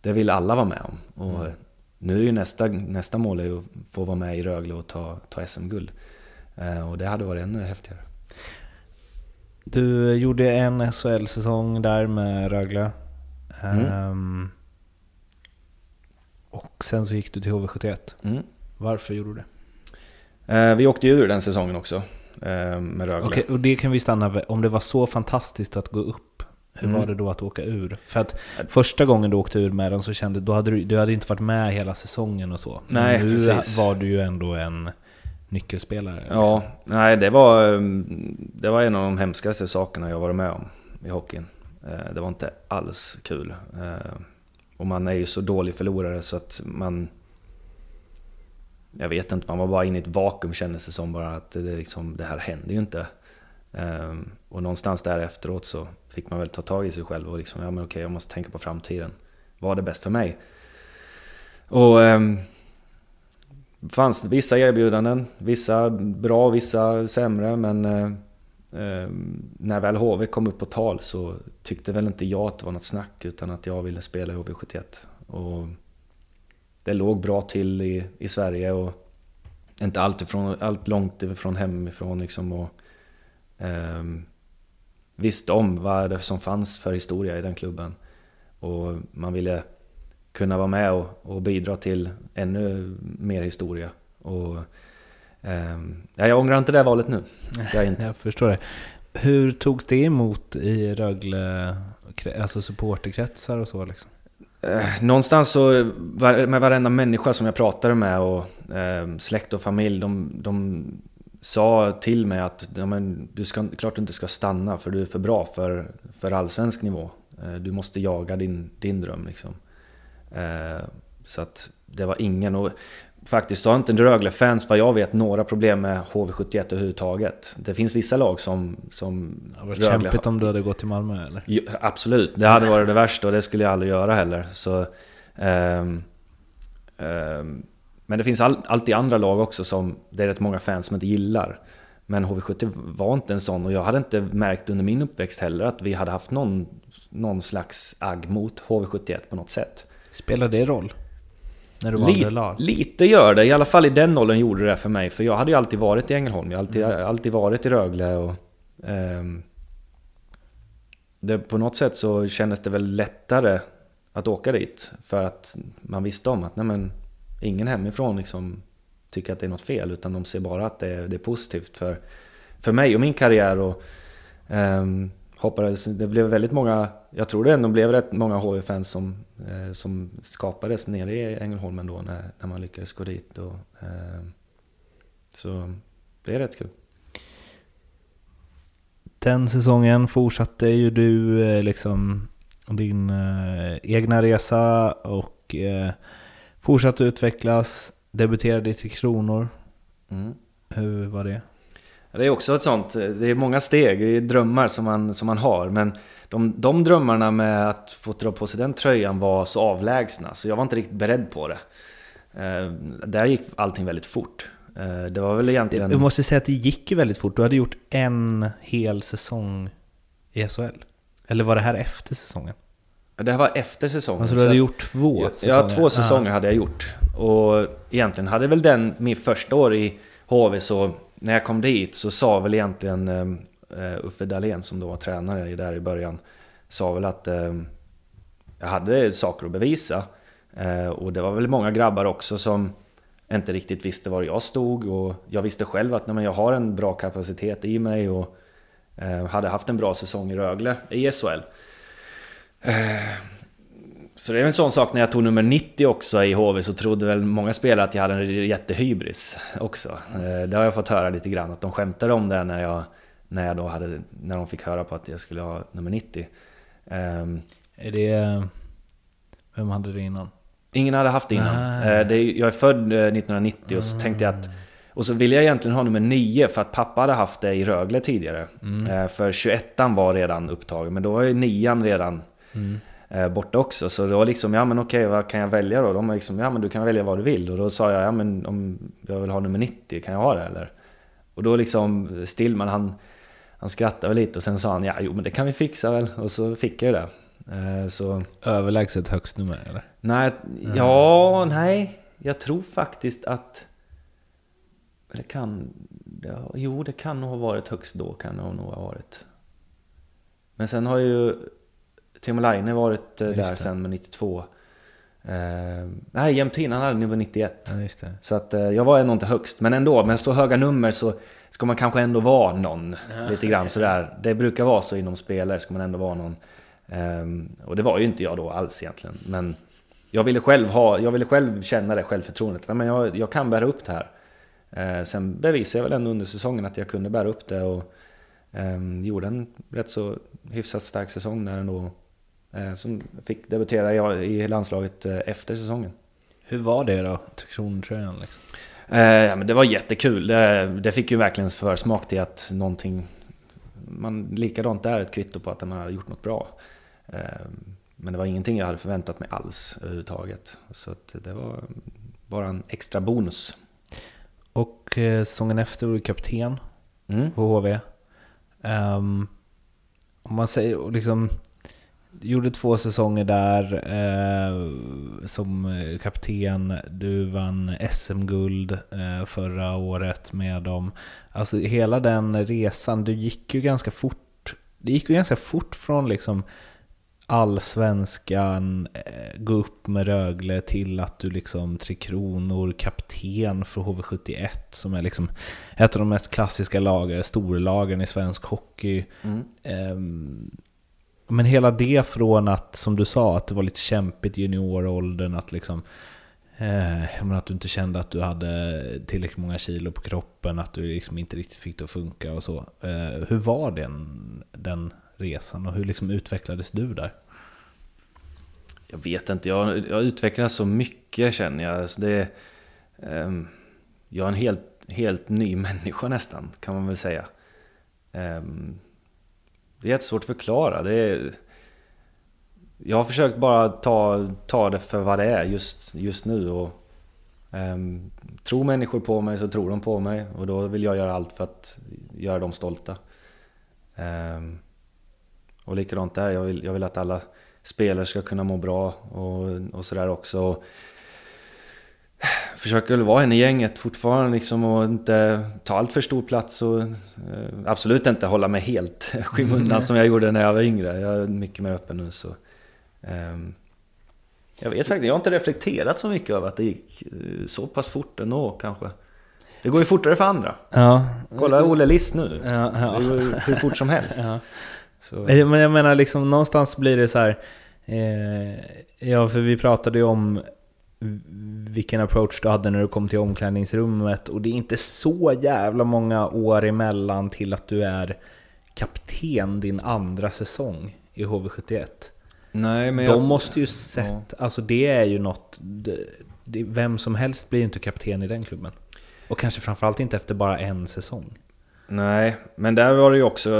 A: det vill alla vara med om. Och nu är ju nästa, nästa mål är att få vara med i Rögle och ta, ta SM-guld. Eh, och det hade varit ännu häftigare.
B: Du gjorde en SHL-säsong där med Rögle.
A: Mm.
B: Ehm, och sen så gick du till HV71.
A: Mm.
B: Varför gjorde du det?
A: Eh, vi åkte ju ur den säsongen också eh, med Rögle.
B: Okej, och det kan vi stanna vid. Om det var så fantastiskt att gå upp, hur
A: Mm.
B: var det då att åka ur? För att första gången du åkte ur med dem så kände då hade du, du hade inte varit med hela säsongen och så. Men
A: Nej,
B: nu
A: precis.
B: var du ju ändå en nyckelspelare. liksom.
A: Ja, nej det var, eh, det var en av de hemskaste sakerna jag varit med om i hockeyn. Eh, Det var inte alls kul. Eh, Och man är ju så dålig förlorare så att man... Jag vet inte, man var bara inne i ett vakuum kändes det som bara att det, liksom, det här händer ju inte. Eh, Och någonstans där efteråt så fick man väl ta tag i sig själv och liksom, ja men okej jag måste tänka på framtiden. Vad är det bäst för mig? Och fanns vissa erbjudanden, vissa bra, vissa sämre, men eh, eh, när väl HV kom upp på tal så tyckte väl inte jag att det var något snack utan att jag ville spela i HV71. Och det låg bra till i, i Sverige och inte allt, ifrån, allt långt ifrån hemifrån liksom och eh, visste om vad det som fanns för historia i den klubben. Och man ville kunna vara med och, och bidra till ännu mer historia. Och, ja, jag ångrar inte det valet nu. Jag inte. *laughs*
B: Jag förstår det. Hur togs det emot i Rögle, alltså supporterkretsar och så liksom?
A: Eh, någonstans så, var- med varenda människa som jag pratade med och eh, släkt och familj, de, de sa till mig att ja, men, du ska, klart du inte ska stanna för du är för bra för, för allsvensk nivå. Eh, du måste jaga din, din dröm liksom. Eh, så att det var ingen, och faktiskt har inte Rögle-fans vad jag vet några problem med HV71 överhuvudtaget. Det finns vissa lag som... som
B: Det hade varit
A: Rögle
B: kämpigt om du hade gått till Malmö eller?
A: Jo, absolut, det hade varit det värsta och det skulle jag aldrig göra heller. Så, ehm, ehm, men det finns all, alltid andra lag också som det är rätt många fans som inte gillar. Men HV70 var inte en sån och jag hade inte märkt under min uppväxt heller att vi hade haft någon, någon slags agg mot HV71 på något sätt.
B: Spelar det roll? När du valde
A: Lite,
B: lag?
A: lite gör det, i alla fall i den åldern gjorde det för mig. För jag hade ju alltid varit i Ängelholm, jag har alltid, alltid varit i Rögle och... ehm, det, på något sätt så kändes det väl lättare att åka dit. För att man visste om att nej men, ingen hemifrån liksom tycker att det är något fel. Utan de ser bara att det är, det är positivt för, för mig och min karriär. Och, ehm, hoppades, det blev väldigt många, jag tror det ändå blev rätt många HV-fans som, eh, som skapades nere i Ängelholm ändå när, när man lyckades gå dit. Och, ehm, så det är rätt kul.
B: Den säsongen fortsatte ju du eh, liksom din eh, egna resa och eh, fortsatte utvecklas, debuterade i Tre Kronor.
A: Mm.
B: Hur var det?
A: Det är också ett sånt, det är många steg, det är drömmar som man, som man har. Men de, de drömmarna med att få dra på sig den tröjan var så avlägsna, så jag var inte riktigt beredd på det. Eh, där gick allting väldigt fort. Eh, det var väl egentligen...
B: Jag måste säga att det gick ju väldigt fort. Du hade gjort en hel säsong i SHL. Eller var det här efter säsongen?
A: Det här var efter säsongen.
B: Alltså du hade gjort två
A: Ja,
B: säsonger?
A: Ja, två säsonger
B: Ah.
A: hade jag gjort. Och egentligen hade väl den, min första år i HV, så när jag kom dit så sa väl egentligen eh, Uffe Dahlén som då var tränare där i början, sa väl att eh, jag hade saker att bevisa. Eh, och det var väl många grabbar också som inte riktigt visste var jag stod och jag visste själv att nej, men jag har en bra kapacitet i mig och eh, hade haft en bra säsong i Rögle i SHL. Eh, så det är en sån sak när jag tog nummer 90 också i HV så trodde väl många spelare att jag hade en jättehybris också. Eh, Det har jag fått höra lite grann, att de skämtade om det när jag, när jag då hade, när de fick höra på att jag skulle ha nummer 90. Ehm,
B: Är det... Vem hade det innan?
A: Ingen hade haft det innan.
B: Ah.
A: Eh, Det är, jag är född eh, 1990 och så tänkte jag att... Och så ville jag egentligen ha nummer 9 för att pappa hade haft det i Rögle tidigare. Eh, För 21 var redan upptagen, men då var ju 9 redan eh, borta också. Så det var liksom, ja men okej, vad kan jag välja då? De var liksom, ja men du kan välja vad du vill. Och då sa jag, ja men om jag vill ha nummer 90, kan jag ha det eller? Och då liksom, Stillman han, han skrattade lite och sen sa han, ja jo men det kan vi fixa väl. Och så fick jag ju det. Eh, Så...
B: Överlägset högst nummer eller?
A: Nej, ja, nej. Jag tror faktiskt att... Det kan... Ja, jo, det kan nog ha varit högst då, kan det nog ha varit. Men sen har ju Timo Laine varit eh,
B: Just
A: där sen med 92. Eh, nej, jämt innan hade nummer 91.
B: Ja.
A: Så att eh, jag var ändå inte högst, men ändå, med så höga nummer så ska man kanske ändå vara någon. Lite grann sådär. Det brukar vara så inom spelare, ska man ändå vara någon. Ehm, och det var ju inte jag då alls egentligen. Men jag ville själv, ha, jag ville själv känna det självförtroendet. Nej, Men jag, jag kan bära upp det här. Eh, sen bevisade jag väl ändå under säsongen att jag kunde bära upp det. Och ehm, gjorde en rätt så hyfsat stark säsong där ändå. Eh, som fick debutera i, landslaget eh, efter säsongen.
B: Hur var det då? Tre Kronor-tröjan liksom?
A: Eh, ja, men det var jättekul. Det, det fick ju verkligen försmak till att någonting... Man, likadant där ett kvitto på att man hade gjort något bra. Eh, men det var ingenting jag hade förväntat mig alls överhuvudtaget. Så det var bara en extra bonus.
B: Och eh, säsongen efter var du kapten
A: Mm.
B: på HV. Ehm, om man säger liksom... Gjorde två säsonger där eh, som eh, kapten. Du vann SM-guld eh, förra året med dem. Alltså hela den resan, du gick ju ganska fort. Det gick ju ganska fort från liksom allsvenskan, eh, gå upp med Rögle till att du liksom Tre Kronor, kapten för HV71 som är liksom ett av de mest klassiska lagen, storlagen i svensk hockey.
A: Mm.
B: Ehm, men hela det från att, som du sa, att det var lite kämpigt i junioråldern, att liksom eh, jag menar att du inte kände att du hade tillräckligt många kilo på kroppen, att du liksom inte riktigt fick det att funka och så. Eh, hur var den, den resan och hur liksom utvecklades du där?
A: Jag vet inte, jag, jag utvecklas så mycket känner jag. Alltså det, eh, jag är en helt, helt ny *laughs* människa nästan, kan man väl säga. Ehm, det är jättesvårt att förklara. Det är, jag har försökt bara ta, ta det för vad det är just, just nu. Och, um, tror människor på mig så tror de på mig och då vill jag göra allt för att göra dem stolta. Um, och likadant där, jag vill, jag vill att alla spelare ska kunna må bra och, och sådär också försöker väl vara en i gänget fortfarande liksom och inte ta allt för stor plats och eh, absolut inte hålla mig helt *laughs* skymundan mm. som jag gjorde när jag var yngre. Jag är mycket mer öppen nu så. Eh, jag vet faktiskt, jag har inte reflekterat så mycket över att det gick eh, så pass fort ändå kanske. Det går ju fortare för andra.
B: Ja.
A: Kolla Olle Liss nu. Ja, ja. Det går ju hur fort som helst. *laughs* Ja.
B: Så. Men jag menar liksom någonstans blir det så här, eh, Ja, för vi pratade ju om vilken approach du hade när du kom till omklädningsrummet och det är inte så jävla många år emellan till att du är kapten din andra säsong i HV71.
A: Nej, men
B: De jag... måste ju sett, ja. alltså det är ju något, det, det, vem som helst blir inte kapten i den klubben. Och kanske framförallt inte efter bara en säsong.
A: Nej, men där var det ju också,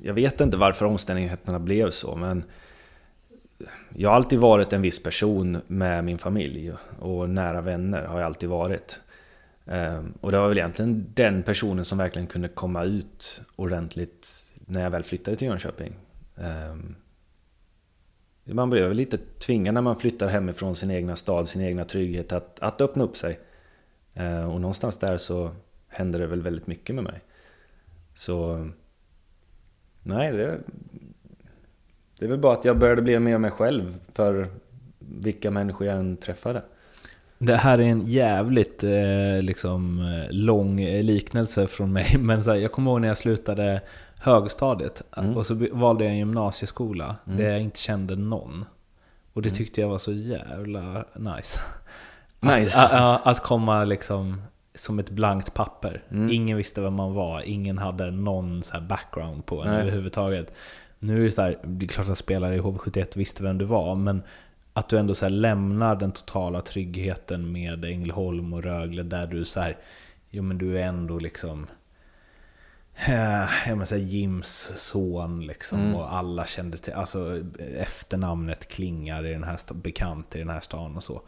A: jag vet inte varför omständigheterna blev så, men jag har alltid varit en viss person med min familj och nära vänner har jag alltid varit. Ehm, och det var väl egentligen den personen som verkligen kunde komma ut ordentligt när jag väl flyttade till Jönköping. Ehm, man blev väl lite tvingad när man flyttar hemifrån sin egna stad, sin egna trygghet att, att öppna upp sig. Ehm, och någonstans där så hände det väl väldigt mycket med mig. Så... Nej, det, det är väl bara att jag började bli mer mig själv för vilka människor jag än träffade.
B: Det här är en jävligt eh, liksom, lång liknelse från mig, *laughs* men så här, jag kommer ihåg när jag slutade högstadiet mm. och så valde jag en gymnasieskola mm. där jag inte kände någon. Och det mm. tyckte jag var så jävla nice. *laughs*
A: nice. *laughs*
B: Att, att, att komma liksom som ett blankt papper. Mm. Ingen visste vem man var, ingen hade någon så background på en överhuvudtaget. Nu är det så här, det är klart att spelare i HV71 visste vem du var, men att du ändå så lämnar den totala tryggheten med Ängelholm och Rögle där du så här, jo men du är ändå liksom eh, jag menar, Jims son liksom mm. och alla kände till, alltså efternamnet klingar i den här bekant i den här stan och så.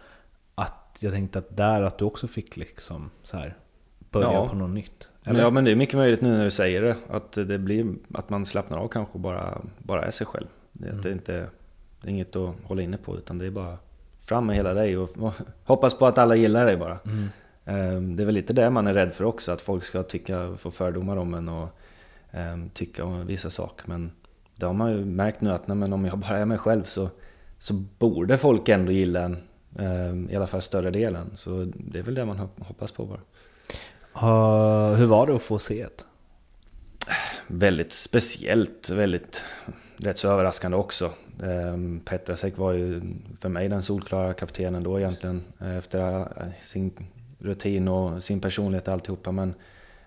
B: Att jag tänkte att där att du också fick liksom så här börja ja. på något nytt.
A: Eller? Ja men det är mycket möjligt nu när du säger det. Att det blir att man slappnar av kanske och bara, bara är sig själv. Det, mm. det, är inte, det är inget att hålla inne på utan det är bara fram med hela dig och, *laughs* hoppas på att alla gillar dig bara. Mm. Ehm, det är väl lite det man är rädd för också, att folk ska tycka, få fördomar om en och um, tycka om vissa saker. Men det har man ju märkt nu att nej, men om jag bara är mig själv så, så borde folk ändå gilla en. Um, I alla fall större delen. Så det är väl det man hoppas på bara.
B: Uh, hur var det att få se det?
A: Väldigt speciellt, väldigt rätt så överraskande också. Ehm, Petrasek var ju för mig den solklara kaptenen då egentligen. Eh, efter sin rutin och sin personlighet och alltihopa. Men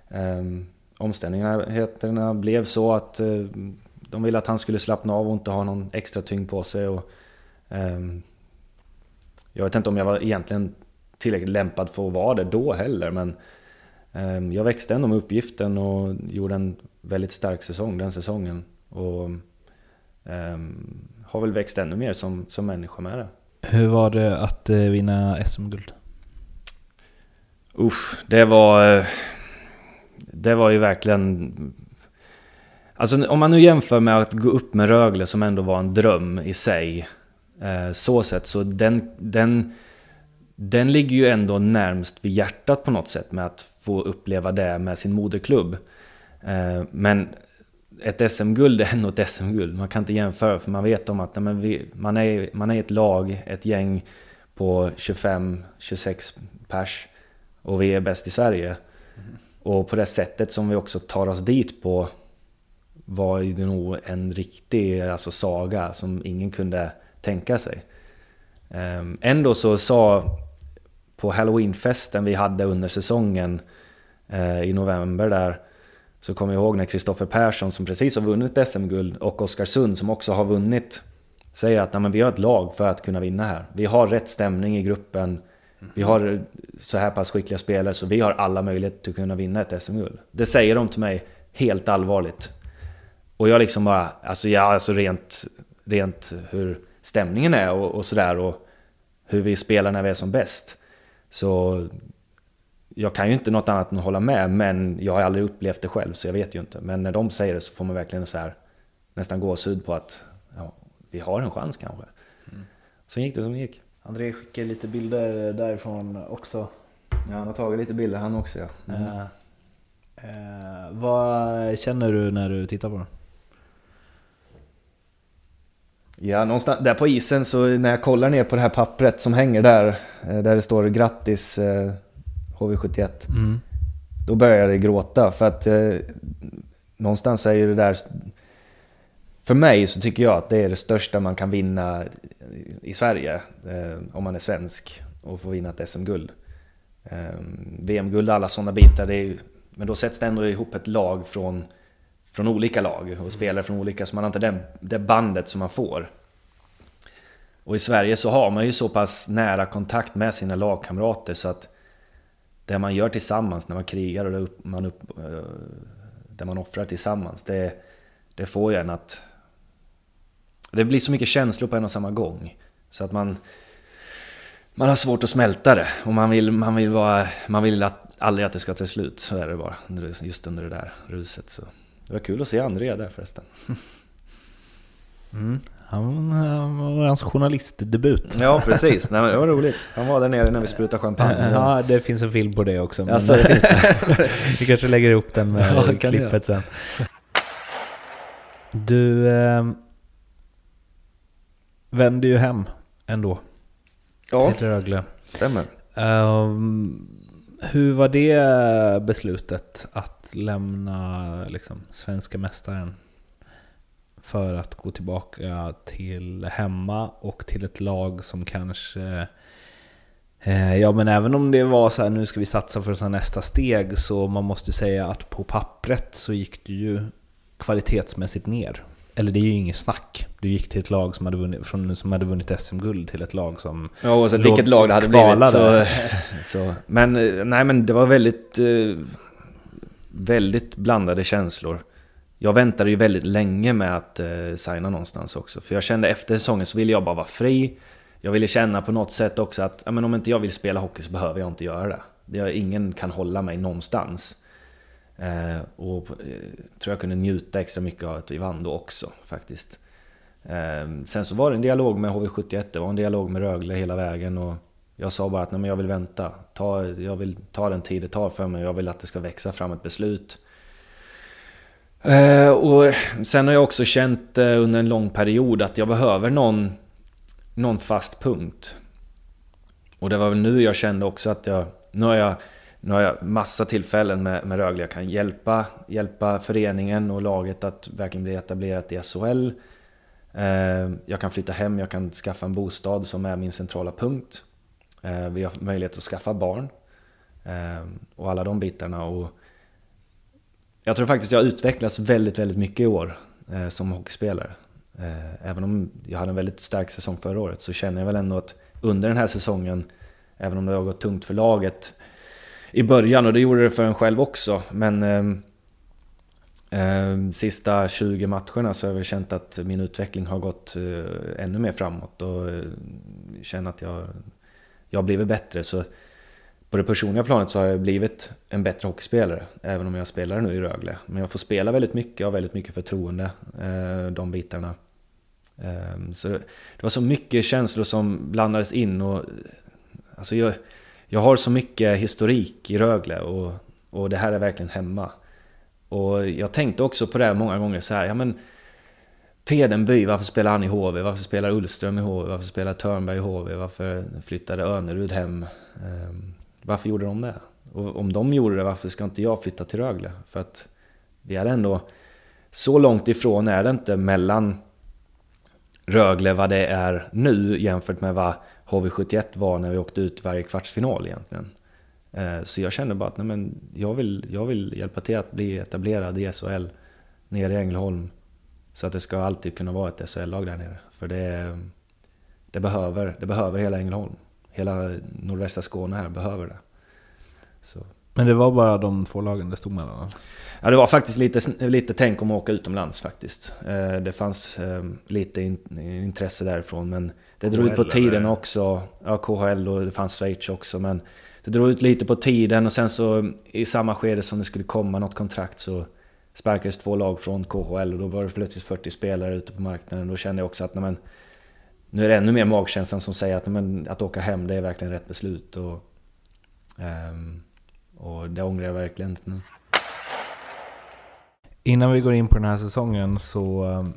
A: um, omständigheterna blev så att uh, de ville att han skulle slappna av och inte ha någon extra tyngd på sig. Och, um, jag vet inte om jag var egentligen tillräckligt lämpad för att vara det då heller, men jag växte ändå med uppgiften och gjorde en väldigt stark säsong den säsongen. Och har väl växt ännu mer som, som människa med det.
B: Hur var det att eh, vinna SM-guld?
A: Usch, det var... Eh, det var ju verkligen... Alltså om man nu jämför med att gå upp med Rögle som ändå var en dröm i sig. Eh, så sett, så den, den, den ligger ju ändå närmst vid hjärtat på något sätt med att få uppleva det med sin moderklubb. Eh, men ett SM-guld är ändå ett SM-guld. Man kan inte jämföra för man vet om att nej, vi, man, är, man är ett lag, ett gäng på 25-26 pers och vi är bäst i Sverige. Mm. Och på det sättet som vi också tar oss dit på var det nog en riktig alltså, saga som ingen kunde tänka sig. Ehm, ändå så sa på halloweenfesten vi hade under säsongen eh, i november där så kommer jag ihåg när Kristoffer Persson som precis har vunnit SM-guld och Oskarsund som också har vunnit säger att Nej, men vi har ett lag för att kunna vinna här. Vi har rätt stämning i gruppen. Vi har så här pass skickliga spelare så vi har alla möjligheter att kunna vinna ett SM-guld. Det säger de till mig helt allvarligt. Och jag liksom bara, alltså ja, alltså rent, rent hur stämningen är och, och sådär och hur vi spelar när vi är som bäst. Så jag kan ju inte något annat än att hålla med, men jag har aldrig upplevt det själv så jag vet ju inte. Men när de säger det så får man verkligen så här nästan gåshud på att ja, vi har en chans kanske. Mm. Sen gick det som det gick.
B: André skickade lite bilder därifrån också.
A: Ja, han har tagit lite bilder han också ja.
B: Mm. Uh, uh, vad känner du när du tittar på det?
A: Ja, någonstans där på isen så när jag kollar ner på det här pappret som hänger där, eh, där det står grattis HV71. Mm. Då börjar jag gråta för att eh, någonstans är ju det där... För mig så tycker jag att det är det största man kan vinna i Sverige. Eh, om man är svensk och får vinna ett SM-guld. Eh, VM-guld och alla sådana bitar, det är, men då sätts det ändå ihop ett lag från, från olika lag och spelare från olika, så man har inte det, det bandet som man får. Och i Sverige så har man ju så pass nära kontakt med sina lagkamrater så att det man gör tillsammans när man krigar och det man, upp, eh, det man offrar tillsammans, det, det får ju en att... Det blir så mycket känslor på en och samma gång. Så att man... Man har svårt att smälta det och man vill, man vill, vara, man vill att, aldrig att det ska ta slut. Så är det bara, just under det där ruset. Så. Det var kul att se André där förresten. *laughs*
B: Mm. Han var hans journalistdebut.
A: Ja, precis. Nej, det var *laughs* roligt. Han var där nere när vi sprutade champagne. *laughs*
B: Ja, det finns en film på det också. Men alltså, det det. vi kanske lägger ihop den med ja, klippet sen. Du eh, vände ju hem ändå.
A: Ja,
B: till Rögle.
A: stämmer.
B: Um, hur var det beslutet att lämna liksom, svenska mästaren för att gå tillbaka till hemma och till ett lag som kanske... Eh, ja men även om det var så här, nu ska vi satsa för att ta nästa steg, så man måste säga att på pappret så gick det ju kvalitetsmässigt ner. Eller det är ju inget snack. Du gick till ett lag som hade vunnit, från, som hade vunnit SM-guld till ett lag som...
A: Ja, oavsett vilket lag det hade blivit så, *laughs* så... Men eh, nej men det var väldigt... Eh, väldigt blandade känslor jag väntade ju väldigt länge med att eh, signa någonstans också. För jag kände efter säsongen så ville jag bara vara fri. Jag ville känna på något sätt också att men om inte jag vill spela hockey så behöver jag inte göra det. Jag, ingen kan hålla mig någonstans. Eh, och eh, tror jag kunde njuta extra mycket av att vi vann då också faktiskt. Eh, sen så var det en dialog med HV71, det var en dialog med Rögle hela vägen. Och jag sa bara att nej, men jag vill vänta. Ta, jag vill ta den tid det tar för mig. Jag vill att det ska växa fram ett beslut. Eh, och sen har jag också känt eh, under en lång period att jag behöver någon, någon fast punkt. Och det var väl nu jag kände också att jag... Nu har jag, nu har jag massa tillfällen med, med Rögle. Jag kan hjälpa, hjälpa föreningen och laget att verkligen bli etablerat i SHL. Eh, jag kan flytta hem, jag kan skaffa en bostad som är min centrala punkt. Eh, vi har möjlighet att skaffa barn. Eh, och alla de bitarna. Och jag tror faktiskt jag har utvecklats väldigt, väldigt mycket i år som hockeyspelare. Även om jag hade en väldigt stark säsong förra året så känner jag väl ändå att under den här säsongen, även om det har gått tungt för laget i början, och det gjorde det för en själv också, men eh, sista 20 matcherna så har jag väl känt att min utveckling har gått eh, ännu mer framåt och eh, känner att jag, jag har blivit bättre. Så på det personliga planet så har jag blivit en bättre hockeyspelare, även om jag spelar nu i Rögle. Men jag får spela väldigt mycket, och väldigt mycket förtroende, eh, de bitarna. Ehm, så det var så mycket känslor som blandades in och... Alltså jag, jag har så mycket historik i Rögle och, och det här är verkligen hemma. Och jag tänkte också på det många gånger så här, ja men... Tedenby, varför spelar han i HV? Varför spelar Ullström i HV? Varför spelar Törnberg i HV? Varför flyttade Önerud hem? Ehm, varför gjorde de det? Och om de gjorde det, varför ska inte jag flytta till Rögle? För att vi är ändå så långt ifrån är det inte mellan Rögle vad det är nu jämfört med vad HV71 var när vi åkte ut varje kvartsfinal egentligen. Eh, så jag kände bara att nej, men jag, vill, jag vill hjälpa till att bli etablerad i SHL nere i Ängelholm. Så att det ska alltid kunna vara ett SHL-lag där nere. För det, det, behöver, det behöver hela Ängelholm. Hela nordvästra Skåne här behöver det. Så.
B: Men det var bara de två lagen det stod mellan?
A: Ja, det var faktiskt lite, lite tänk om att åka utomlands faktiskt. Eh, det fanns eh, lite intresse därifrån men det drog ut på tiden också. Ja, KHL och det fanns Schweiz också men det drog ut lite på tiden och sen så i samma skede som det skulle komma något kontrakt så sparkades två lag från KHL och då var det plötsligt 40 spelare ute på marknaden. Då kände jag också att nej, men, nu är det ännu mer magkänslan som säger att men, att åka hem det är verkligen rätt beslut. Och, um, och det ångrar jag verkligen inte nu.
B: Innan vi går in på den här säsongen så eh,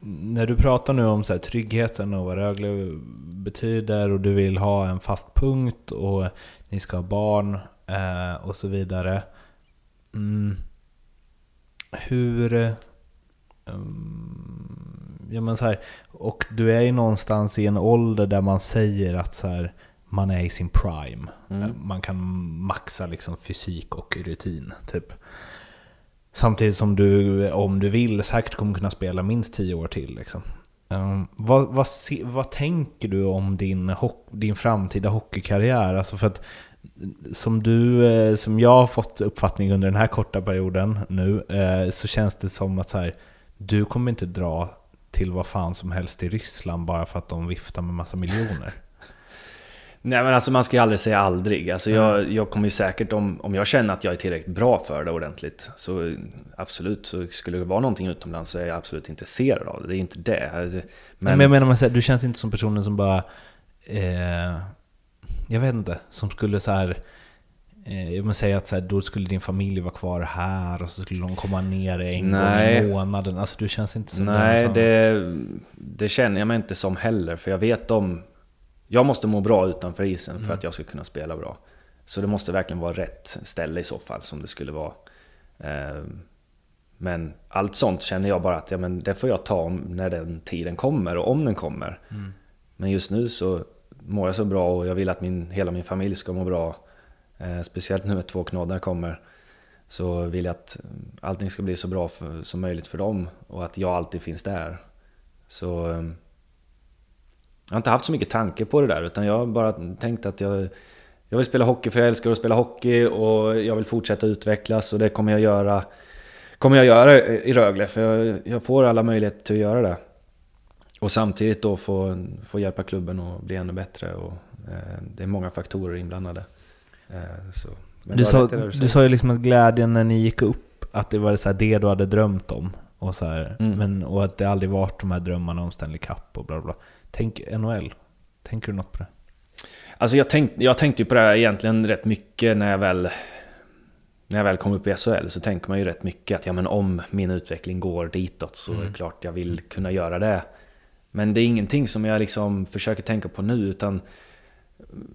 B: när du pratar nu om så här, tryggheten och vad Rögle betyder och du vill ha en fast punkt och ni ska ha barn eh, och så vidare. Mm, hur... Um, ja men så här, och du är ju någonstans i en ålder där man säger att så här, man är i sin prime. Mm. Man kan maxa liksom fysik och rutin. Typ. Samtidigt som du, om du vill, säkert kommer kunna spela minst 10 år till. Liksom. Um, vad, vad, vad tänker du om din, din framtida hockeykarriär? Alltså för att som du, eh, som jag har fått uppfattning under den här korta perioden nu, eh, så känns det som att så här, du kommer inte dra till vad fan som helst i Ryssland bara för att de viftar med massa miljoner.
A: Nej men alltså man ska ju aldrig säga aldrig. Alltså jag, jag kommer ju säkert, om, om jag känner att jag är tillräckligt bra för det ordentligt, så absolut, så skulle det vara någonting utomlands så är jag absolut intresserad av det. Det är inte det.
B: Men, men jag menar, du känns inte som personen som bara... Eh, jag vet inte, som skulle så här... Eh, jag säga att så här, då skulle din familj vara kvar här och så skulle de komma ner en Nej. gång i månaden. Alltså du känns inte som
A: Nej, den som... det, det känner jag mig inte som heller. För jag vet om jag måste må bra utanför isen för mm. att jag ska kunna spela bra. Så det måste verkligen vara rätt ställe i så fall, som det skulle vara. Ehm, men allt sånt känner jag bara att ja, men det får jag ta när den tiden kommer och om den kommer. Mm. Men just nu så mår jag så bra och jag vill att min, hela min familj ska må bra. Ehm, speciellt nu när två knoddar kommer. Så vill jag att allting ska bli så bra för, som möjligt för dem och att jag alltid finns där. Så ehm, jag har inte haft så mycket tanke på det där utan jag har bara tänkt att jag, jag vill spela hockey för jag älskar att spela hockey och jag vill fortsätta utvecklas och det kommer jag göra, kommer jag göra i Rögle för jag, jag får alla möjligheter till att göra det. Och samtidigt då få, få hjälpa klubben att bli ännu bättre och eh, det är många faktorer inblandade. Eh,
B: så. du, sa, du sa ju liksom att glädjen när ni gick upp, att det var så det du hade drömt om. Och, så här, mm. men, och att det aldrig varit de här drömmarna om Stanley Cup och bla bla. Tänk NHL. Tänker du något på det?
A: Alltså jag, tänk, jag tänkte ju på det här egentligen rätt mycket när jag väl... När jag väl kom upp i SHL så tänker man ju rätt mycket att ja, men om min utveckling går ditåt så mm. är det klart jag vill kunna göra det. Men det är ingenting som jag liksom försöker tänka på nu utan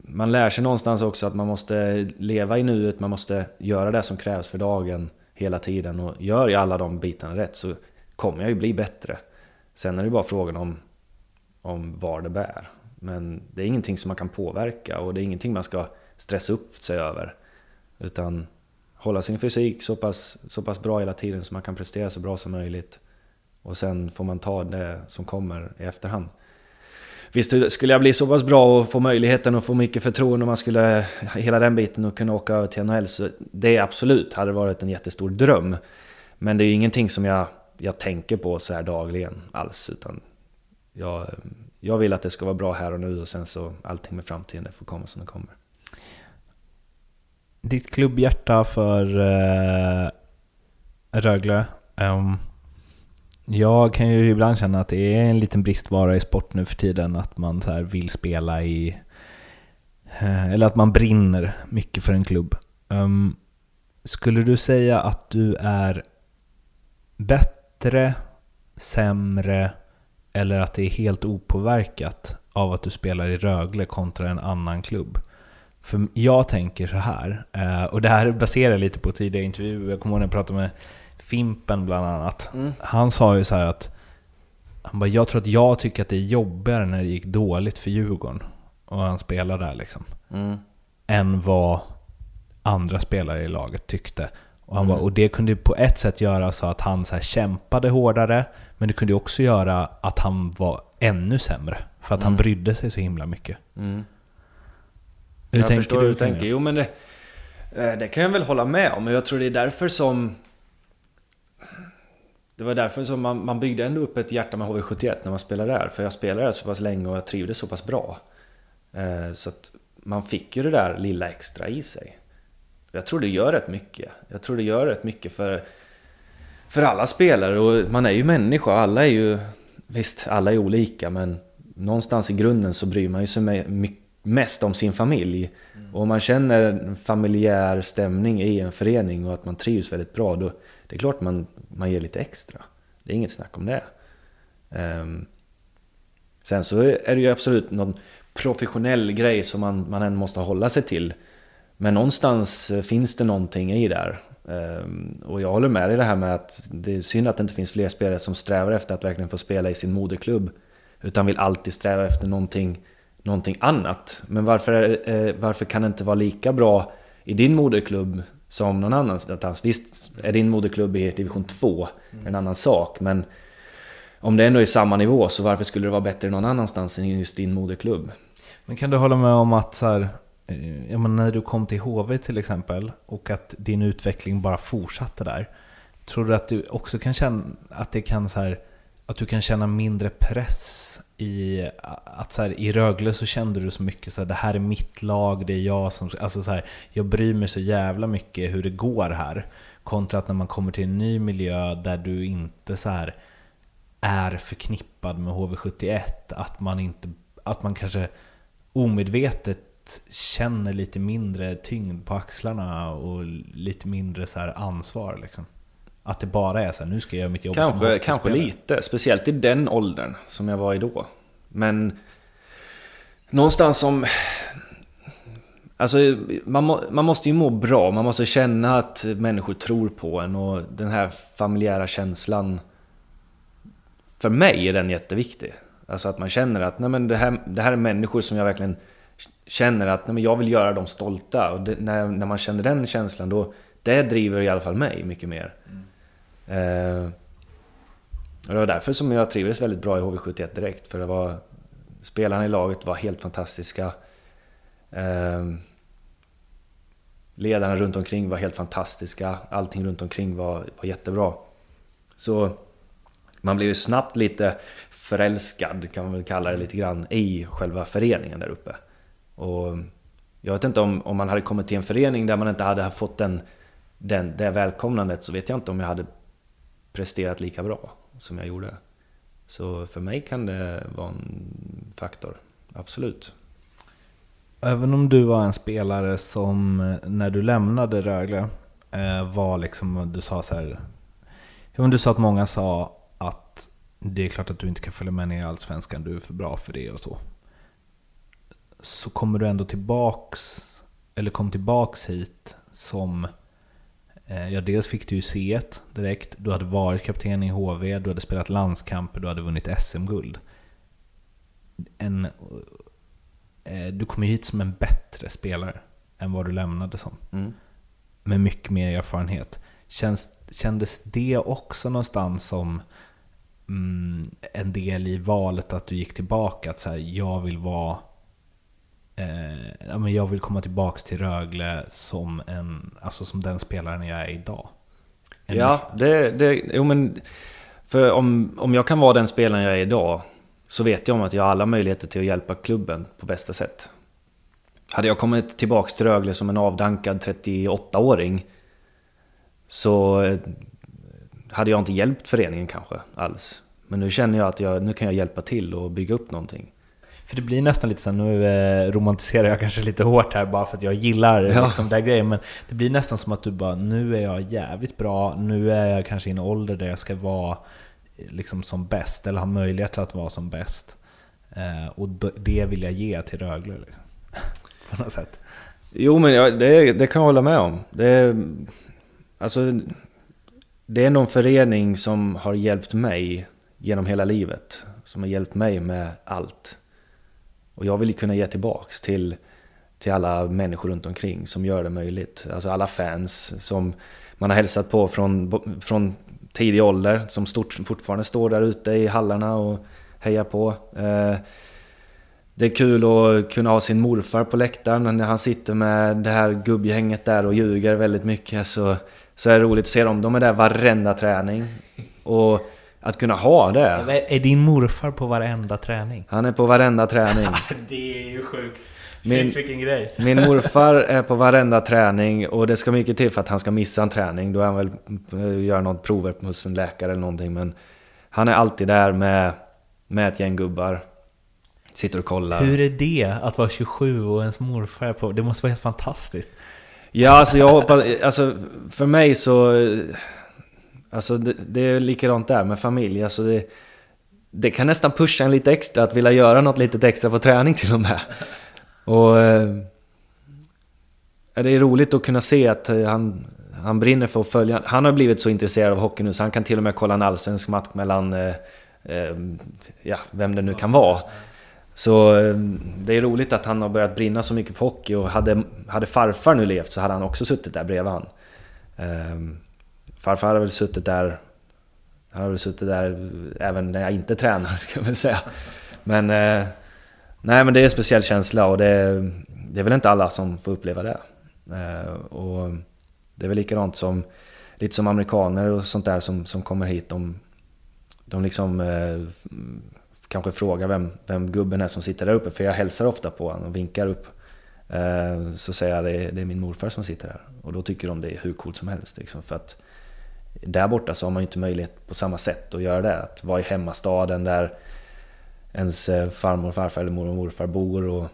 A: man lär sig någonstans också att man måste leva i nuet, man måste göra det som krävs för dagen hela tiden och gör jag alla de bitarna rätt så kommer jag ju bli bättre. Sen är det bara frågan om om var det bär. Men det är ingenting som man kan påverka och det är ingenting man ska stressa upp sig över. Utan hålla sin fysik så pass, så pass bra hela tiden så man kan prestera så bra som möjligt. Och sen får man ta det som kommer i efterhand. Visst, skulle jag bli så pass bra och få möjligheten och få mycket förtroende om man skulle, hela den biten och kunna åka över till NHL, så det absolut hade varit en jättestor dröm. Men det är ju ingenting som jag, jag tänker på så här dagligen alls, utan jag, jag vill att det ska vara bra här och nu och sen så allting med framtiden, det får komma som det kommer.
B: Ditt klubbhjärta för eh, Rögle. Um, jag kan ju ibland känna att det är en liten bristvara i sport nu för tiden, att man så vill spela i... Eh, eller att man brinner mycket för en klubb. Um, skulle du säga att du är bättre, sämre eller att det är helt opåverkat av att du spelar i Rögle kontra en annan klubb. För jag tänker så här, eh, och det här baserar lite på tidigare intervjuer. Jag kommer ihåg när jag pratade med Fimpen bland annat. Han sa ju så här att han bara, jag tror att jag tycker att det är jobbigare när det gick dåligt för Djurgården och han spelar där liksom.
A: Mm.
B: Än vad andra spelare i laget tyckte. Och, han
A: Mm.
B: bara, och det kunde på ett sätt göra så att han så här kämpade hårdare, men det kunde också göra att han var ännu sämre. För att han brydde sig så himla mycket.
A: Mm.
B: Hur
A: jag
B: tänker
A: förstår
B: du
A: hur du tänker. Jo, men det, eh, det kan jag väl hålla med om. Men jag tror det är därför som... Det var därför som man, man byggde ändå upp ett hjärta med HV71 när man spelade där. För jag spelade där så pass länge och jag trivdes så pass bra. Eh, Så att man fick ju det där lilla extra i sig. Jag tror det gör rätt mycket. Jag tror det gör rätt mycket för, för alla spelare. Och man är ju människa. Alla är ju... Visst, alla är olika men någonstans i grunden så bryr man ju sig mest om sin familj. Och om man känner en familjär stämning i en förening och att man trivs väldigt bra, då det är klart man, man ger lite extra. Det är inget snack om det. Ehm, sen så är det ju absolut någon professionell grej som man, man än måste hålla sig till. Men någonstans eh, finns det någonting i där. Ehm, och jag håller med dig i det här med att det är synd att det inte finns fler spelare som strävar efter att verkligen få spela i sin moderklubb. Utan vill alltid sträva efter någonting, någonting annat. Men varför, eh, varför kan det inte vara lika bra i din moderklubb som någon annanstans? Visst är din moderklubb i division 2 en annan sak, men om det ändå är samma nivå så varför skulle det vara bättre någon annanstans än just din moderklubb?
B: Men kan du hålla med om att så här, Eh, ja, men när du kom till HV till exempel och att din utveckling bara fortsatte där. Tror du att du också kan känna att det kan så här, att du kan känna mindre press i att så här, i Rögle så kände du så mycket så här, det här är mitt lag, det är jag som... Alltså så här, jag bryr mig så jävla mycket hur det går här. Kontra att när man kommer till en ny miljö där du inte så här är förknippad med HV71, att man inte... Att man kanske omedvetet känner lite mindre tyngd på axlarna och lite mindre så här ansvar liksom. Att det bara är så här, nu ska jag göra mitt jobb som
A: Kanske,
B: hockeyspelare.
A: kanske lite, speciellt i den åldern som jag var i då. Men någonstans som... Alltså, man, må, man måste ju må bra, man måste känna att människor tror på en och den här familjära känslan... För mig är den jätteviktig. Alltså att man känner att nej men det, här, det här är människor som jag verkligen känner att nej men jag vill göra dem stolta. Och det, när, när man känner den känslan då... Det driver i alla fall mig mycket mer. Eh, och det var därför som jag trivdes väldigt bra i HV71 direkt. För det var, spelarna i laget var helt fantastiska. Eh, ledarna runt omkring var helt fantastiska. Allting runt omkring var, var jättebra. Så man blev ju snabbt lite förälskad, kan man väl kalla det lite grann, i själva föreningen där uppe. Och jag vet inte om, om man hade kommit till en förening där man inte hade fått den, den, det välkomnandet så vet jag inte om jag hade presterat lika bra som jag gjorde. Så för mig kan det vara en faktor, absolut.
B: Även om du var en spelare som när du lämnade Rögle eh, var liksom, du sa så här. Du sa att många sa att det är klart att du inte kan följa med ner i Allsvenskan, du är för bra för det och så. Så kommer du ändå tillbaks, eller kom tillbaks hit som eh, Ja, dels fick du ju C1 direkt, du hade varit kapten i HV, du hade spelat landskamper, du hade vunnit SM-guld. En eh, du kom hit som en bättre spelare än vad du lämnade som.
A: Mm.
B: Med mycket mer erfarenhet. Känns, kändes det också någonstans som mm, en del i valet att du gick tillbaka? Att så här, jag vill vara... Eh, men jag vill komma tillbaka till Rögle som, en, alltså som den spelaren jag är idag. En-
A: Ja, det, det, jo men... För om, om jag kan vara den spelaren jag är idag så vet jag om att jag har alla möjligheter till att hjälpa klubben på bästa sätt. Hade jag kommit tillbaks till Rögle som en avdankad 38-åring så eh, hade jag inte hjälpt föreningen kanske alls. Men nu känner jag att jag, nu kan jag hjälpa till och bygga upp någonting.
B: För det blir nästan lite så nu eh, romantiserar jag kanske lite hårt här bara för att jag gillar
A: Ja.
B: liksom, den grejen, men det blir nästan som att du bara, nu är jag jävligt bra, nu är jag kanske i en ålder där jag ska vara eh, liksom som bäst, eller ha möjlighet att vara som bäst. Eh, och det vill jag ge till Rögle. Liksom. *laughs* På något sätt.
A: Jo men jag, det, det kan jag hålla med om. Det, alltså, det är en förening som har hjälpt mig genom hela livet. Som har hjälpt mig med allt. Och jag vill ju kunna ge tillbaks till, till alla människor runt omkring som gör det möjligt. Alltså alla fans som man har hälsat på från, från tidig ålder, som stort, fortfarande står där ute i hallarna och hejar på. Eh, det är kul att kunna ha sin morfar på läktaren när han sitter med det här gubbgänget där och ljuger väldigt mycket så, så är det roligt att se dem. De är där varenda träning. Och att kunna ha det.
B: Är din morfar på varenda träning?
A: Han är på varenda träning. *laughs*
B: det är ju sjukt.
A: Min-
B: Shit vilken grej. *laughs*
A: Min morfar är på varenda träning och det ska mycket till för att han ska missa en träning. Då är han väl eh, gör något prover hos en läkare eller någonting. Men han är alltid där med, med ett gäng gubbar. Sitter och kollar.
B: Hur är det att vara 27 och ens morfar är på... Det måste vara helt fantastiskt.
A: Ja, alltså jag hoppas... Alltså för mig så... Alltså det, det är likadant där med familj. Alltså det, det kan nästan pusha en lite extra att vilja göra något litet extra på träning till och med. Och... eh, Det är roligt att kunna se att eh, han, han brinner för att följa... Han har blivit så intresserad av hockey nu så han kan till och med kolla en allsvensk match mellan... eh, eh, Ja, vem det nu kan vara. Så eh, det är roligt att han har börjat brinna så mycket för hockey och hade, hade farfar nu levt så hade han också suttit där bredvid han. Ehm, Farfar hade väl suttit där... Han hade väl suttit där även när jag inte tränar, *laughs* ska jag väl säga. Men... Eh, nej men det är en speciell känsla och det, det är väl inte alla som får uppleva det. Eh, och det är väl likadant som... Lite som amerikaner och sånt där som, som kommer hit. De, de liksom... Eh, kanske frågar vem, vem gubben är som sitter där uppe, för jag hälsar ofta på honom och vinkar upp. Så säger jag det är, det är min morfar som sitter här. Och då tycker de det är hur coolt som helst. Liksom, för att där borta så har man ju inte möjlighet på samma sätt att göra det. Att vara i hemmastaden där ens eh, farmor, farfar eller mormor och morfar bor och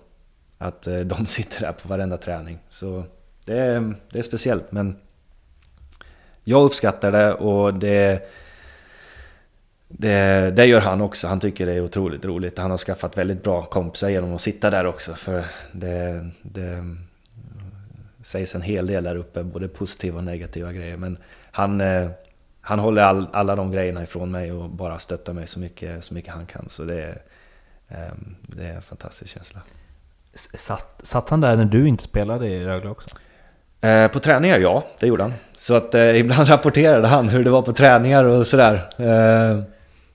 A: att eh, de *laughs* sitter där på varenda träning. Så det är, det är speciellt men jag uppskattar det och det det, det gör han också. Han tycker det är otroligt roligt. Han har skaffat väldigt bra kompisar genom att sitta där också. För det, det sägs en hel del där uppe, både positiva och negativa grejer. Men han, eh, han håller all, alla de grejerna ifrån mig och bara stöttar mig så mycket, så mycket han kan. Så det, är, eh, det är en fantastisk känsla.
B: Satt, satt han där när du inte spelade i Rögle också?
A: Eh, På träningar, ja, det gjorde han. Så att eh, ibland *laughs* rapporterade han hur det var på träningar och sådär. Eh,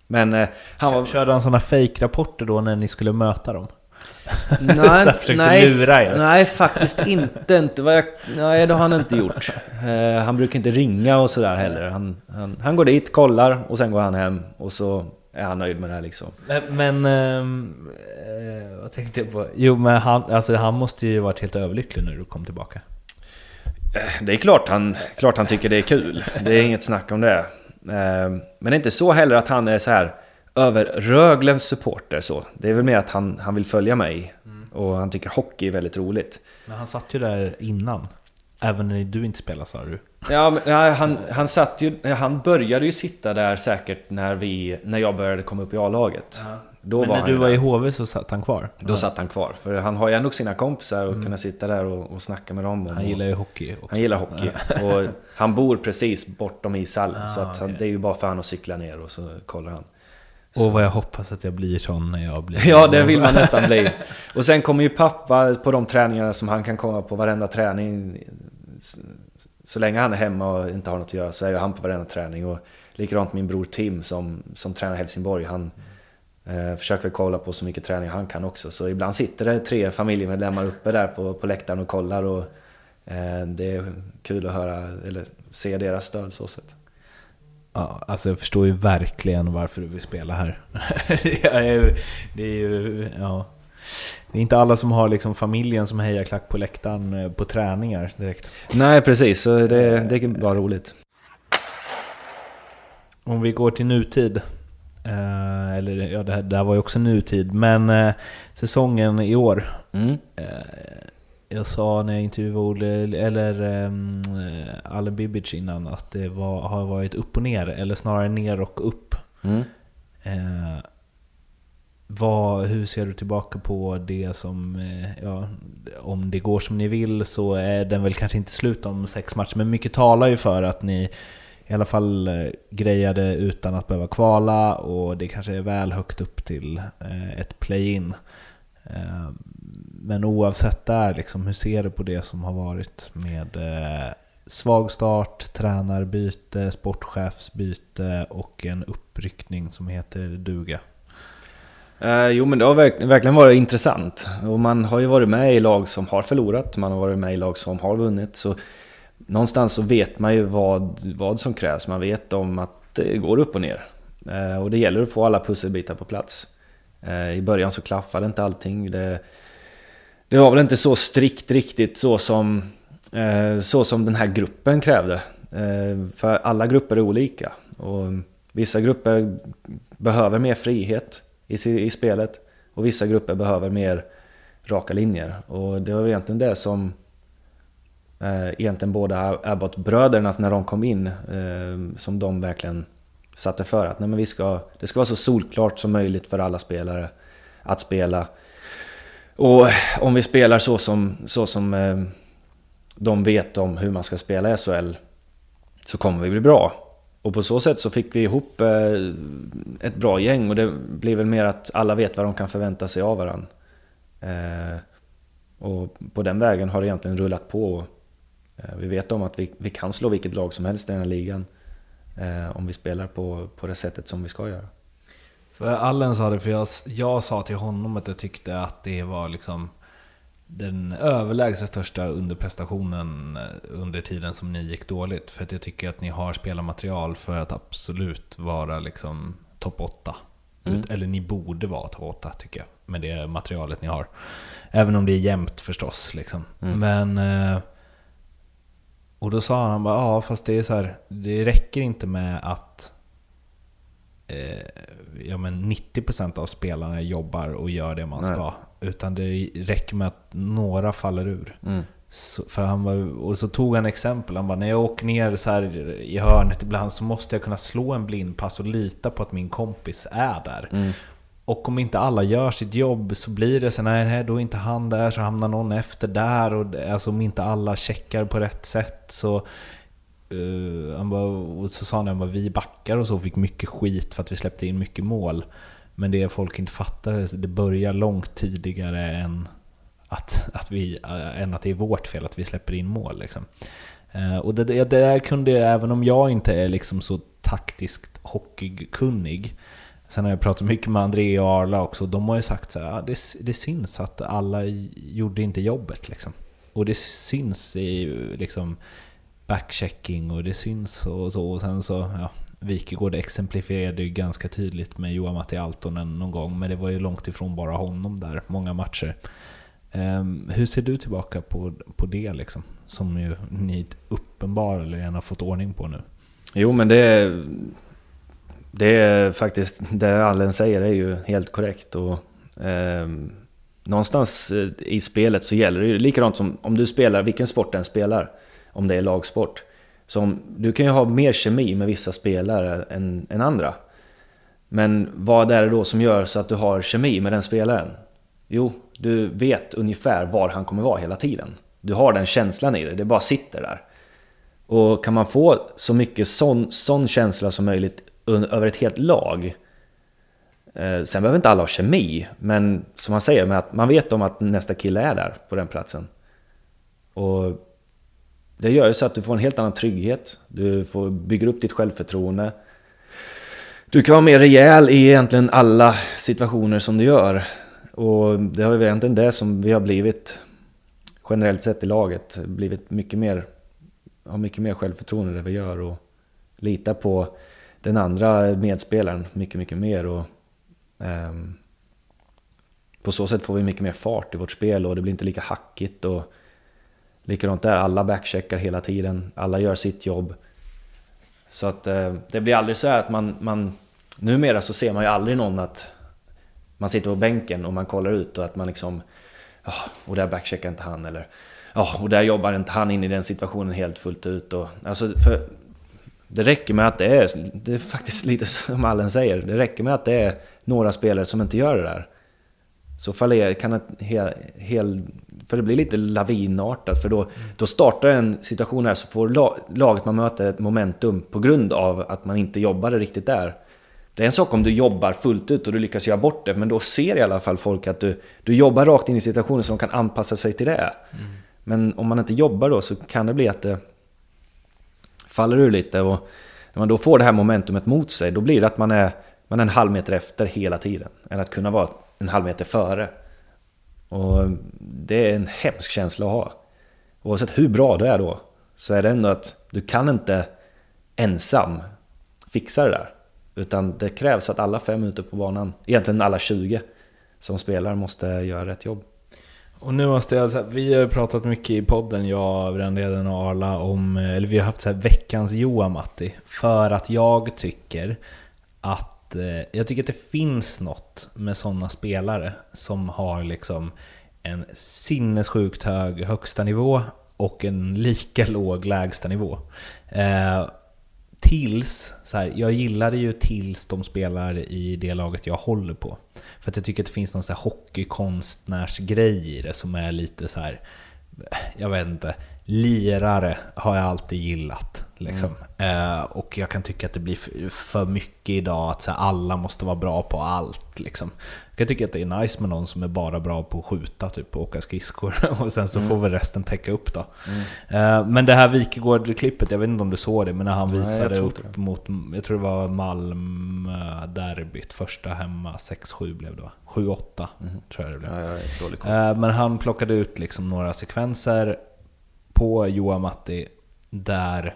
A: men eh, han var...
B: Körde han sådana fake-rapporter då när ni skulle möta dem?
A: Nej, *laughs*
B: Så försökte
A: nej,
B: lura er.
A: nej, faktiskt inte. inte vad jag, nej, det har han inte gjort. Eh, han brukar inte ringa och sådär heller. Han, han, han går dit, kollar och sen går han hem. Och så är han nöjd med det här liksom.
B: Men, men ehm, eh, vad tänkte jag på? Jo men han, alltså, han måste ju varit helt överlycklig när du kom tillbaka.
A: Eh, Det är klart han, klart han tycker det är kul. Det är inget snack om det. Eh, Men det är inte så heller att han är så här över Rögles supporter så. Det är väl mer att han, han vill följa mig. Och han tycker hockey är väldigt roligt.
B: Men han satt ju där innan. Även när du inte spelade sa du.
A: Ja, men, ja, han, han satt ju... Han började ju sitta där säkert när, vi, när jag började komma upp i A-laget. Då
B: Men
A: var
B: när du var
A: där.
B: i HV så satt han kvar.
A: Då satt han kvar. För han har ju ändå sina kompisar och kunna sitta där och, och snacka med dem.
B: Han gillar ju hockey också.
A: han gillar hockey. *laughs* Och han bor precis bortom ishallen.
B: Ah,
A: så att han,
B: okej.
A: det är ju bara för han att cykla ner och så kollar han.
B: Och vad jag hoppas att jag blir sån när jag blir...
A: Ja, det vill man nästan bli. *laughs* Och sen kommer ju pappa på de träningarna som han kan komma på varenda träning. Så länge han är hemma och inte har något att göra så är ju han på varenda träning. Och likadant min bror Tim som, som tränar Helsingborg. Han eh, försöker kolla på så mycket träning han kan också. Så ibland sitter det tre familjemedlemmar uppe där på, på läktaren och kollar. Och, eh, det är kul att höra, eller se deras stöd så sätt.
B: Ja, alltså jag förstår ju verkligen varför du vill spela här. *laughs* det är ju... Det är ju ja. Det är inte alla som har liksom familjen som hejar klack på läktaren eh, på träningar direkt.
A: Nej, precis. Så det, det är bara roligt.
B: Om vi går till nutid. Eh, eller ja, det här, det här var ju också nutid. Men eh, säsongen i år.
A: Mm.
B: Eh, jag sa när jag intervjuade Olle, eller um, Allen Bibic innan att det var, har varit upp och ner, eller snarare ner och upp.
A: Mm.
B: Eh, vad, hur ser du tillbaka på det som, eh, ja, om det går som ni vill så är den väl kanske inte slut om sex matcher, men mycket talar ju för att ni i alla fall eh, grejade utan att behöva kvala och det kanske är väl högt upp till eh, ett play-in. Men oavsett där, liksom, hur ser du på det som har varit med eh, svag start, tränarbyte, sportchefsbyte och en uppryckning som heter duga?
A: Eh, jo men det har verkligen varit intressant. Och man har ju varit med i lag som har förlorat, man har varit med i lag som har vunnit. Så någonstans så vet man ju vad, vad som krävs. Man vet om att det går upp och ner. Eh, och det gäller att få alla pusselbitar på plats. Eh, I början så klaffade inte allting. Det, det var väl inte så strikt riktigt så som, eh, så som den här gruppen krävde. Eh, för alla grupper är olika. Och vissa grupper behöver mer frihet i, i spelet. Och vissa grupper behöver mer raka linjer. Och det var egentligen det som eh, egentligen båda Abbott-bröderna när de kom in, eh, som de verkligen satte för att nej, men vi ska, det ska vara så solklart som möjligt för alla spelare att spela. Och om vi spelar så som, så som eh, de vet om hur man ska spela i SHL så kommer vi bli bra. Och på så sätt så fick vi ihop eh, ett bra gäng och det blir väl mer att alla vet vad de kan förvänta sig av varandra. Eh, och på den vägen har det egentligen rullat på. Eh, vi vet om att vi, vi kan slå vilket lag som helst i den här ligan. Eh, om vi spelar på, på det sättet som vi ska göra.
B: För Allen sa det, för jag, jag sa till honom att jag tyckte att det var liksom den överlägset största underprestationen eh, under tiden som ni gick dåligt. För att jag tycker att ni har spelarmaterial för att absolut vara liksom topp 8. Mm. Eller ni borde vara topp 8 tycker jag, med det materialet ni har. Även om det är jämnt förstås. Liksom. Mm. Men... Eh, och då sa han, han bara, ja fast det är så här, det räcker inte med att eh, ja, men 90% av spelarna jobbar och gör det man ska. Utan det räcker med att några faller ur. Mm. Så, för han var, och så tog han exempel, han bara när jag åker ner så här i hörnet ibland så måste jag kunna slå en blindpass och lita på att min kompis är där. Mm. Och om inte alla gör sitt jobb så blir det så nej, då är inte han där, så hamnar någon efter där. Och alltså, om inte alla checkar på rätt sätt så... Uh, han bara, och så sa han att vi backar och så fick mycket skit för att vi släppte in mycket mål. Men det folk inte fattar, det börjar långt tidigare än att, att, vi, eh, än att det är vårt fel att vi släpper in mål. Liksom. Uh, och det, det, där kunde, även om jag inte är liksom så taktiskt hockeykunnig, Sen har jag pratat mycket med André och Arla också, de har ju sagt att ah, ja, det, det syns att alla gjorde inte jobbet. Liksom. Och det syns i liksom, backchecking och det syns och så. Och sen så, ja, Wikegård exemplifierade ju ganska tydligt med Johan Matti Altonen någon gång, men det var ju långt ifrån bara honom där, många matcher. Um, hur ser du tillbaka på, på det liksom? Som ju ni uppenbarligen har fått ordning på nu.
A: Jo men det är, det är faktiskt, det Allen säger är ju helt korrekt. Och, um, någonstans eh, i spelet så gäller det ju likadant som om du spelar, vilken sport den spelar, om det är lagsport. Som, du kan ju ha mer kemi med vissa spelare än, än andra. Men vad är det då som gör så att du har kemi med den spelaren? Jo, du vet ungefär var han kommer vara hela tiden. Du har den känslan i det, det bara sitter där. Och kan man få så mycket sån, sån känsla som möjligt över ett helt lag eh, Sen behöver inte alla ha kemi, men som man säger, med att man vet om att nästa kille är där på den platsen. Och det gör ju så att du får en helt annan trygghet. Du får bygga upp ditt självförtroende. Du kan vara mer rejäl i egentligen alla situationer som du gör. Och det har ju egentligen det som vi har blivit generellt sett i laget. Blivit mycket mer, har mycket mer självförtroende i det vi gör och litar på den andra medspelaren mycket, mycket mer. Och, um, på så sätt får vi mycket mer fart i vårt spel och det blir inte lika hackigt. Och, Likadant där, alla backcheckar hela tiden, alla gör sitt jobb. Så att eh, det blir aldrig så att man, man... Numera så ser man ju aldrig någon att man sitter på bänken och man kollar ut och att man liksom... Ja, och där backcheckar inte han eller... Ja, och där jobbar inte han in i den situationen helt fullt ut och... Alltså, för... Det räcker med att det är... Det är faktiskt lite som Allen säger. Det räcker med att det är några spelare som inte gör det där. Så faller, kan ett hel, hel för det blir lite lavinartat, för då, då startar en situation här så får laget man möter ett momentum på grund av att man inte jobbade riktigt där. Det är en sak om du jobbar fullt ut och du lyckas göra bort det, men då ser i alla fall folk att du, du jobbar rakt in i situationen så de kan anpassa sig till det. Men om man inte jobbar då så kan det bli att det faller ur lite och när man då får det här momentumet mot sig, då blir det att man är, man är en halv meter efter hela tiden. Än att kunna vara en halv meter före. Och det är en hemsk känsla att ha. Oavsett hur bra du är då, så är det ändå att du kan inte ensam fixa det där. Utan det krävs att alla fem ute på banan, egentligen alla 20 som spelar, måste göra rätt jobb.
B: Och nu måste jag säga, vi har ju pratat mycket i podden, jag, Brännleden och Arla, om, eh, eller vi har haft så här veckans Joa-Matti. För att jag tycker att, eh, jag tycker att det finns något med sådana spelare som har liksom en sinnessjukt hög högsta nivå och en lika låg lägsta nivå. Eh, tills, så här, jag gillade ju tills de spelar i det laget jag håller på. För att jag tycker att det finns någon så här hockeykonstnärsgrej i det som är lite så här, jag vet inte, lirare har jag alltid gillat. Liksom. Eh, och jag kan tycka att det blir för- mycket idag att så här, alla måste vara bra på allt. Liksom. Jag kan tycka att det är nice med någon som är bara bra på att skjuta, typ och åka skridskor. *laughs* Och sen så får väl resten täcka upp då. Eh, men det här Wikegård-klippet, jag vet inte om du såg det, men när han visade upp
A: inte
B: mot, jag tror det var Malmö-derbyt, första hemma, 6-7 blev det va? 7-8 tror jag det blev.
A: Ja, koll.
B: Eh, Men han plockade ut liksom några sekvenser på Johan Matti där det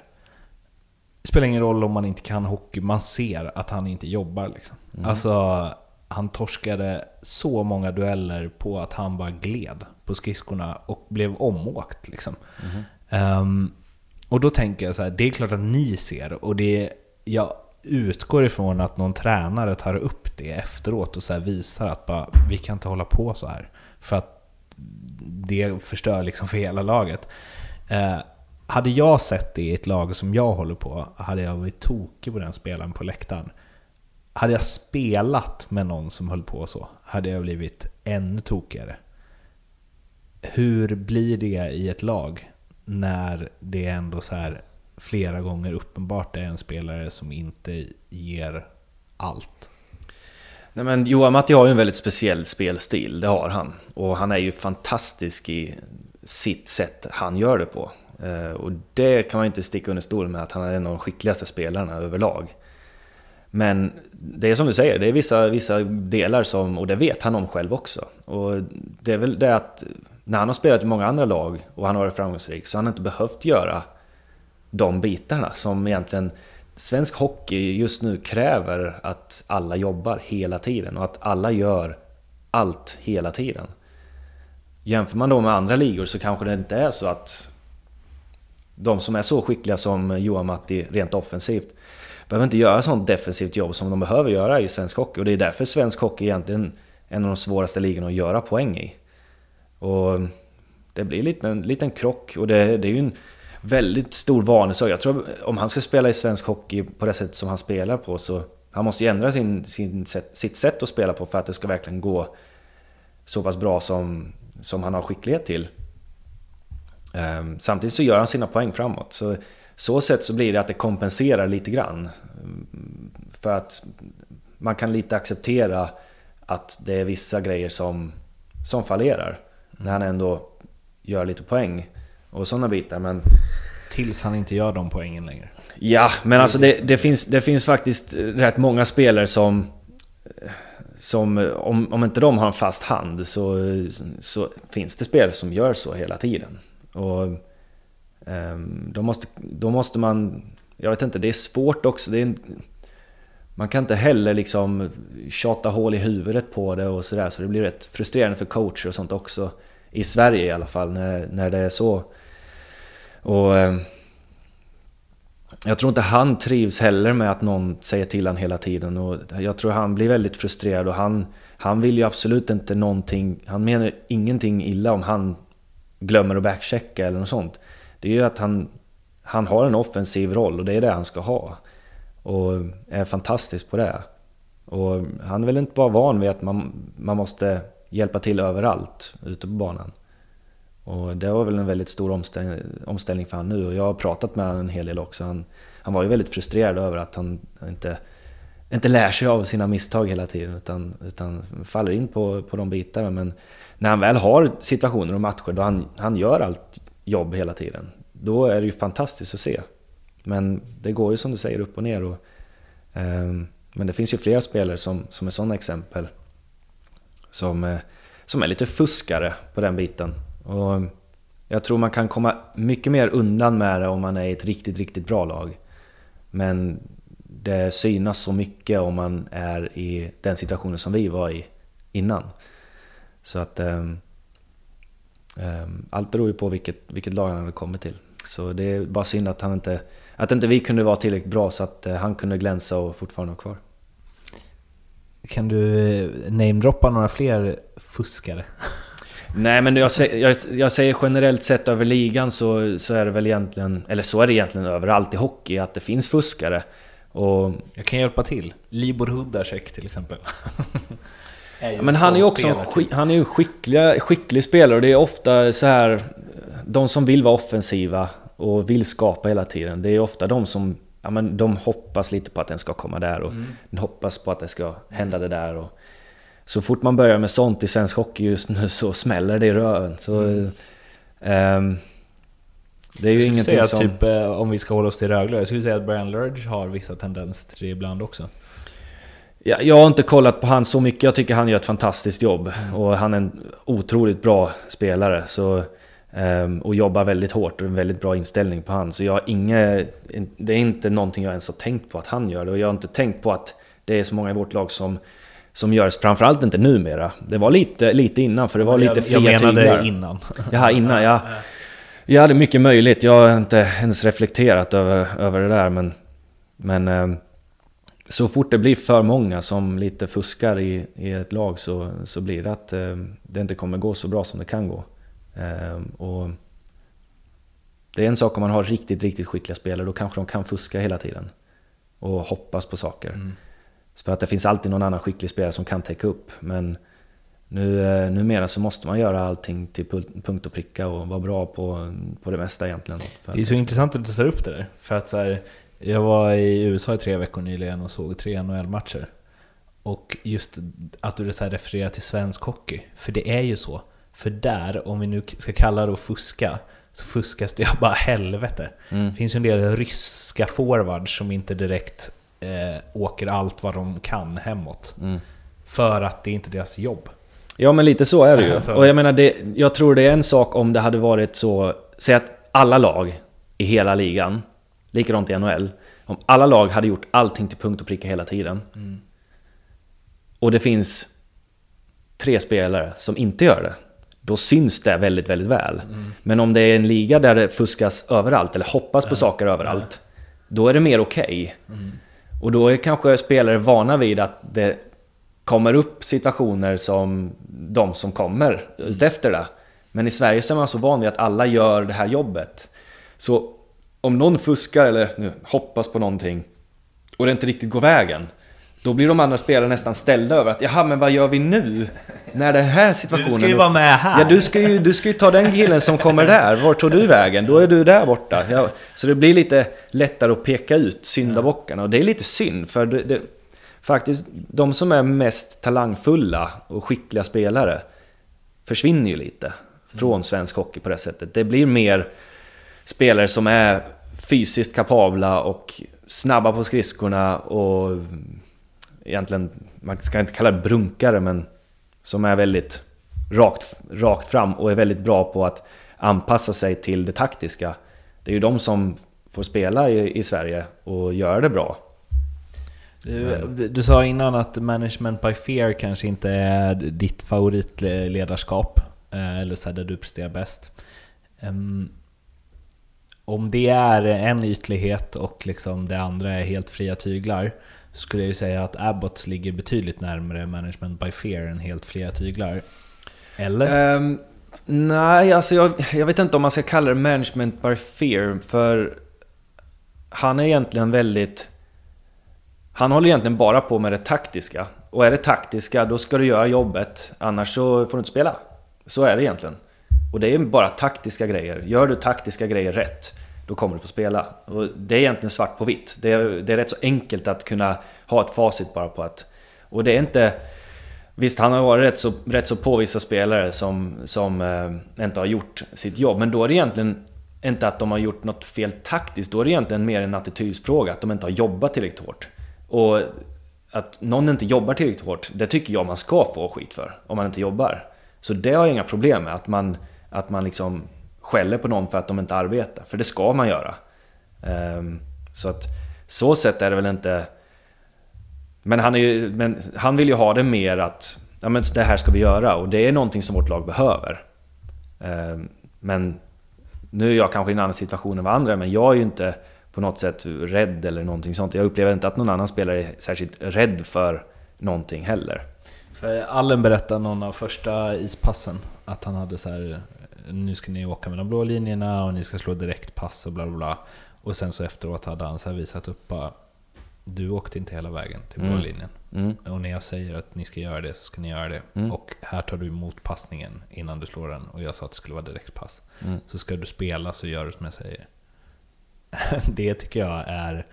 B: spelar ingen roll om man inte kan hockey, man ser att han inte jobbar. Liksom. Alltså, han torskade så många dueller på att han bara gled på skridskorna och blev omåkt. Liksom. Ehm, och då tänker jag så här, det är klart att ni ser och det jag utgår ifrån att någon tränare tar upp det efteråt och så visar att bara, vi kan inte hålla på så här. För att det förstör liksom för hela laget. Eh, hade jag sett det i ett lag som jag håller på, hade jag varit tokig på den spelaren på läktaren. Hade jag spelat med någon som höll på så, hade jag blivit ännu tokigare. Hur blir det i ett lag när det är ändå så här flera gånger uppenbart är en spelare som inte ger allt?
A: Nej men Johan Matti har ju en väldigt speciell spelstil, det har han. Och han är ju fantastisk i sitt sätt han gör det på. Eh, och det kan man ju inte sticka under stol med att han är en av de skickligaste spelarna överlag. Men det är som du säger, det är vissa, vissa delar som, och det vet han om själv också. Och det är väl det att när han har spelat i många andra lag och han har varit framgångsrik så har han inte behövt göra de bitarna som egentligen svensk hockey just nu kräver att alla jobbar hela tiden och att alla gör allt hela tiden. Jämför man då med andra ligor så kanske det inte är så att de som är så skickliga som Johan Matti rent offensivt behöver inte göra sånt defensivt jobb som de behöver göra i svensk hockey. Och det är därför svensk hockey egentligen är en av de svåraste ligorna att göra poäng i. Och det blir en liten, liten krock och det, det är ju en väldigt stor vanesak. Jag tror om han ska spela i svensk hockey på det sätt som han spelar på så han måste ju ändra sin, sin sätt, sitt sätt att spela på för att det ska verkligen gå så pass bra som, som han har skicklighet till. Ehm, Samtidigt så gör han sina poäng framåt. Så så sätt så blir det att det kompenserar lite grann. Mm, För att man kan lite acceptera att det är vissa grejer som, som fallerar. När han ändå gör lite poäng och sådana bitar. Men
B: Tills han inte gör de poängen längre.
A: Ja, men alltså det, det, finns, det finns faktiskt rätt många spelare som... Som, om, om inte de har en fast hand så, så finns det spelare som gör så hela tiden. Och ehm, då, måste, då måste man... Jag vet inte, det är svårt också. Det är en, man kan inte heller liksom tjata hål i huvudet på det och sådär. Så det blir rätt frustrerande för coacher och sånt också. I Sverige i alla fall, när, när det är så. Och... Ehm, jag tror inte han trivs heller med att någon säger till honom hela tiden och jag tror han blir väldigt frustrerad och han, han vill ju absolut inte någonting, han menar ingenting illa om han glömmer att backchecka eller något sånt. Det är ju att han, han har en offensiv roll och det är det han ska ha. Och är fantastisk på det. Och han är väl inte bara van vid att man, man måste hjälpa till överallt ute på banan. Och det var väl en väldigt stor omställning, omställning för han nu och jag har pratat med honom en hel del också. Han, han var ju väldigt frustrerad över att han inte, inte lär sig av sina misstag hela tiden utan, utan faller in på, på de bitarna. Men när han väl har situationer och matcher då han, han gör allt jobb hela tiden, då är det ju fantastiskt att se. Men det går ju som du säger upp och ner. Och, eh, men det finns ju flera spelare som, som är sådana exempel. Som, eh, som är lite fuskare på den biten. Och jag tror man kan komma mycket mer undan med det om man är i ett riktigt, riktigt bra lag. Men det synas så mycket om man är i den situationen som vi var i innan. Så att... Um, um, allt beror ju på vilket, vilket lag han hade kommit till. Så det är bara synd att, han inte, att inte vi kunde vara tillräckligt bra så att uh, han kunde glänsa och fortfarande vara kvar.
B: Kan du eh, namedroppa några fler fuskare?
A: Nej men jag, jag, jag, säger generellt sett över ligan så, så är det väl egentligen, eller så är det egentligen överallt i hockey, att det finns fuskare. Och,
B: jag kan hjälpa till. Libor Hudacek till exempel. *laughs*
A: ja, men han är ju också en, han är en skicklig, skicklig spelare och det är ofta så här De som vill vara offensiva och vill skapa hela tiden, det är ofta de som ja, men de hoppas lite på att den ska komma där och mm. hoppas på att det ska hända det där. Och, så fort man börjar med sånt i svensk hockey just nu så smäller det i röven. Så, mm. um, det är ju ingenting
B: säga
A: som...
B: Typ, eh, om vi ska hålla oss till Rögle, jag skulle säga att Brian Lurge har vissa tendenser till det ibland också.
A: Ja, jag har inte kollat på han så mycket, jag tycker han gör ett fantastiskt jobb. Mm. Och han är en otroligt bra spelare. Så, um, och jobbar väldigt hårt och en väldigt bra inställning på han. Så jag har inget... Det är inte någonting jag ens har tänkt på att han gör det. Och jag har inte tänkt på att det är så många i vårt lag som som görs, framförallt inte numera. Det var lite, lite innan, för det var lite fria
B: Jag menade tyglar. innan.
A: Jaha, innan ja. *laughs* Jag hade mycket möjligt, jag har inte ens reflekterat över, över det där men... Men... Eh, så fort det blir för många som lite fuskar i, i ett lag så, så blir det att eh, det inte kommer gå så bra som det kan gå. Eh, och det är en sak om man har riktigt, riktigt skickliga spelare, då kanske de kan fuska hela tiden. Och hoppas på saker. Mm. För att det finns alltid någon annan skicklig spelare som kan täcka upp. Men nu, eh, numera så måste man göra allting till punkt och pricka och vara bra på, på det mesta egentligen.
B: det är så intressant att du tar upp det där. För att så här, jag var i USA i tre veckor nyligen och såg tre NHL-matcher. Och just att du så refererar till svensk hockey. För det är ju så. För där, om vi nu ska kalla det att fuska, så fuskas det bara helvete. Mm. Det finns ju en del ryska forwards som inte direkt eh, åker allt vad de kan hemåt. Mm. För att det är inte deras jobb.
A: Ja men lite så är det ju. *laughs* Och jag menar, det, jag tror det är en sak om det hade varit så... Säg att alla lag i hela ligan, likadant i NHL, om alla lag hade gjort allting till punkt och pricka hela tiden. Mm. Och det finns tre spelare som inte gör det. Då syns det väldigt, väldigt väl. Mm. Men om det är en liga där det fuskas överallt, eller hoppas på saker överallt, då är det mer okej. Okay. Mm. Och då är kanske spelare vana vid att det kommer upp situationer som de som kommer utefter det. Men i Sverige så är man så van vid att alla gör det här jobbet. Så om någon fuskar eller nu, hoppas på någonting och det inte riktigt går vägen. Då blir de andra spelarna nästan ställda över att jaha, men vad gör vi nu? När den här situationen... Du
B: ska ju vara med här!
A: Ja, du ska ju, du ska ju ta den killen som kommer där. Var tog du vägen? Då är du där borta. Ja, så det blir lite lättare att peka ut syndabockarna. Och det är lite synd, för det, det, faktiskt de som är mest talangfulla och skickliga spelare försvinner ju lite från svensk hockey på det sättet. Det blir mer spelare som är fysiskt kapabla och snabba på skridskorna och egentligen, man ska inte kalla det brunkare, men som är väldigt rakt, rakt fram och är väldigt bra på att anpassa sig till det taktiska. Det är ju de som får spela i, i Sverige och göra det bra.
B: Du, du, sa innan att management by fear kanske inte är ditt favoritledarskap, eh, eller så där du presterar bäst. Om det är en ytlighet och liksom det andra är helt fria tyglar, skulle jag ju säga att Abbots ligger betydligt närmare management by fear än helt fria tyglar. Eller? Um,
A: nej, alltså jag, jag vet inte om man ska kalla det management by fear, för han är egentligen väldigt... Han håller egentligen bara på med det taktiska. Och är det taktiska, då ska du göra jobbet. Annars så får du inte spela. Så är det egentligen. Och det är bara taktiska grejer. Gör du taktiska grejer rätt, då kommer du få spela. Och det är egentligen svart på vitt. Det är, det är rätt så enkelt att kunna ha ett facit bara på att... Och det är inte... Visst, han har varit rätt så, rätt så påvisa spelare som, som eh, inte har gjort sitt jobb, men då är det egentligen inte att de har gjort något fel taktiskt, då är det egentligen mer en attitydsfråga, att de inte har jobbat tillräckligt hårt. Och att någon inte jobbar tillräckligt hårt, det tycker jag man ska få skit för, om man inte jobbar. Så det har jag inga problem med, att man, att man liksom skäller på någon för att de inte arbetar, för det ska man göra. Ehm, så att så sätt är det väl inte... Men han, är ju, men han vill ju ha det mer att ja, men det här ska vi göra och det är någonting som vårt lag behöver. Ehm, men nu är jag kanske i en annan situation än vad andra men jag är ju inte på något sätt rädd eller någonting sånt. Jag upplever inte att någon annan spelare är särskilt rädd för någonting heller.
B: För Allen berättade någon av första ispassen att han hade så här nu ska ni åka mellan blå linjerna och ni ska slå direktpass och bla bla bla. Och sen så efteråt hade han så visat upp bara du åkte inte hela vägen till blå
A: Mm.
B: linjen.
A: Mm.
B: Och när jag säger att ni ska göra det så ska ni göra det.
A: Mm.
B: Och här tar du emot passningen innan du slår den. Och jag sa att det skulle vara direktpass.
A: Mm.
B: Så ska du spela så gör du som jag säger. *laughs* det tycker jag är...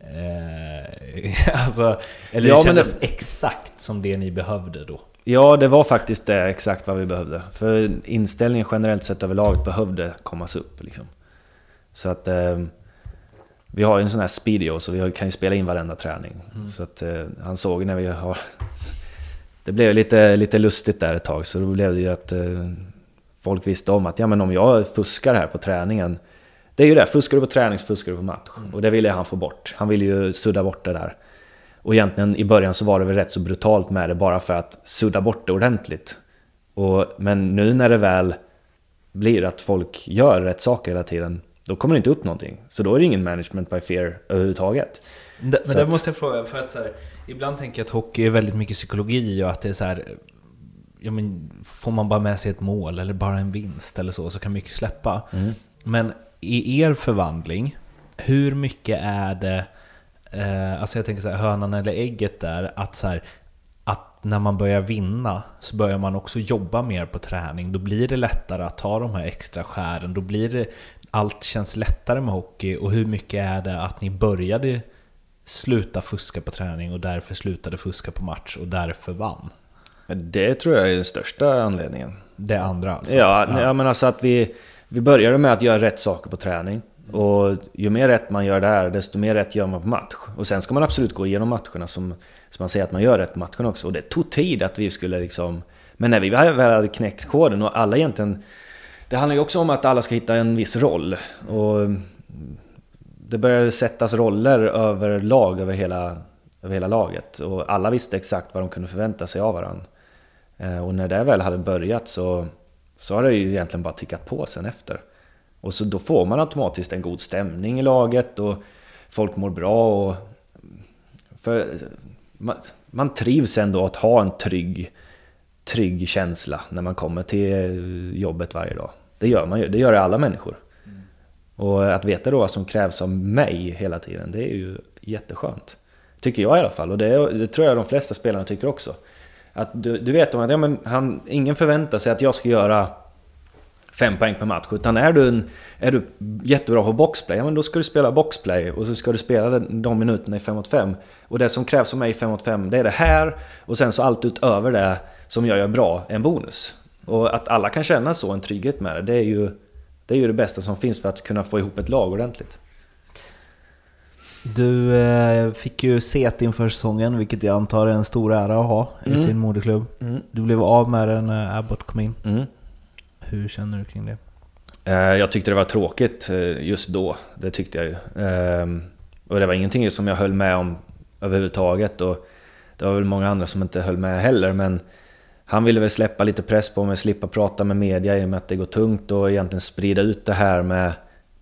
B: Eh, *laughs* alltså, eller
A: Ja,
B: det kändes
A: det-
B: exakt som det ni behövde då.
A: Ja, det var faktiskt det exakt vad vi behövde. För inställningen generellt sett över laget behövde kommas upp. Liksom. Så att... Eh, vi har ju en sån här speedio, så vi kan ju spela in varenda träning. Så att eh, han såg när vi har... *laughs* Det blev lite, lite lustigt där ett tag, så då blev det ju att eh, folk visste om att ja, men om jag fuskar här på träningen... Det är ju det, fuskar du på träning så fuskar du på match. Och det ville han få bort. Han ville ju sudda bort det där. Och egentligen i början så var det väl rätt så brutalt med det bara för att sudda bort det ordentligt. Och, men nu när det väl blir att folk gör rätt saker hela tiden, då kommer det inte upp någonting. Så då är det ingen management by fear överhuvudtaget.
B: Det, men det måste jag fråga, för att så här, ibland tänker jag att hockey är väldigt mycket psykologi och att det är så här, ja, men, får man bara med sig ett mål eller bara en vinst eller så, så kan mycket släppa. Men i er förvandling, hur mycket är det, eh, alltså jag tänker så här, hönan eller ägget där, att så här, att när man börjar vinna så börjar man också jobba mer på träning. Då blir det lättare att ta de här extra skären. Då blir det, allt känns lättare med hockey. Och hur mycket är det att ni började sluta fuska på träning och därför slutade fuska på match och därför vann?
A: Det tror jag är den största anledningen.
B: Det andra alltså?
A: Ja, ja. men alltså att vi, vi började med att göra rätt saker på träning. Och ju mer rätt man gör där, desto mer rätt gör man på match. Och sen ska man absolut gå igenom matcherna som, som man säger att man gör rätt på matcherna också. Och det tog tid att vi skulle liksom... Men när vi väl hade knäckt koden och alla egentligen... Det handlar ju också om att alla ska hitta en viss roll. Och det började sättas roller över lag, över hela, över hela laget. Och alla visste exakt vad de kunde förvänta sig av varandra. Eh, och när det väl hade börjat så, så har det ju egentligen bara tickat på sen efter. Och så då får man automatiskt en god stämning i laget och folk mår bra och... För man, man trivs ändå att ha en trygg, trygg känsla när man kommer till jobbet varje dag. Det gör man ju, det gör alla människor. Och att veta då vad som krävs av mig hela tiden, det är ju jätteskönt. Tycker jag i alla fall, och det, det tror jag de flesta spelarna tycker också. Att du, du vet om att ja, men han, ingen förväntar sig att jag ska göra fem poäng per match. Utan är du, en, är du jättebra på boxplay, ja men då ska du spela boxplay och så ska du spela de- minuterna i 5 mot 5. Och det som krävs av mig i 5 mot 5, det är det här. Och sen så allt utöver det som jag gör bra, är en bonus. Och att alla kan känna så, en trygghet med det, det är ju det, är ju det bästa som finns för att kunna få ihop ett lag ordentligt.
B: Du eh, fick ju set inför säsongen, vilket jag antar är en stor ära att ha i
A: Mm.
B: sin moderklubb.
A: Mm.
B: Du blev av med den när Abbott kom in.
A: Mm.
B: Hur känner du kring det?
A: Eh, Jag tyckte det var tråkigt eh, just då, det tyckte jag ju. Ehm, Och det var ingenting som jag höll med om överhuvudtaget och det var väl många andra som inte höll med heller men han ville väl släppa lite press på mig, slippa prata med media i och med att det går tungt och egentligen sprida ut det här med,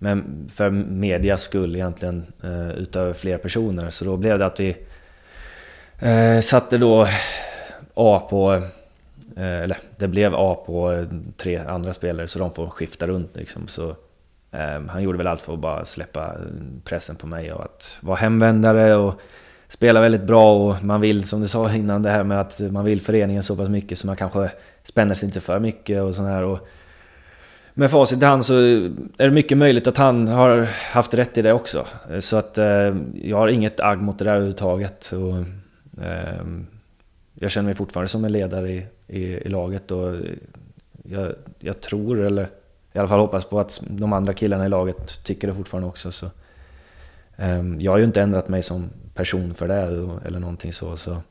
A: men för medias skull egentligen eh, utöver fler personer. Så då blev det att vi eh, satte då A på Eh, eller det blev A på tre andra spelare så de får skifta runt liksom. Så, eh, han gjorde väl allt för att bara släppa eh, pressen på mig och att vara hemvändare och spela väldigt bra och man vill, som du sa innan, det här med att man vill föreningen så pass mycket så man kanske spänner sig inte för mycket och sådär. Och med facit i hand så är det mycket möjligt att han har haft rätt i det också. Så att eh, jag har inget agg mot det där överhuvudtaget. Och, eh, jag känner mig fortfarande som en ledare i, i, i laget och jag, jag, tror, eller i alla fall hoppas på att de andra killarna i laget tycker det fortfarande också. Så, eh, jag har ju inte ändrat mig som person för det eller någonting så. så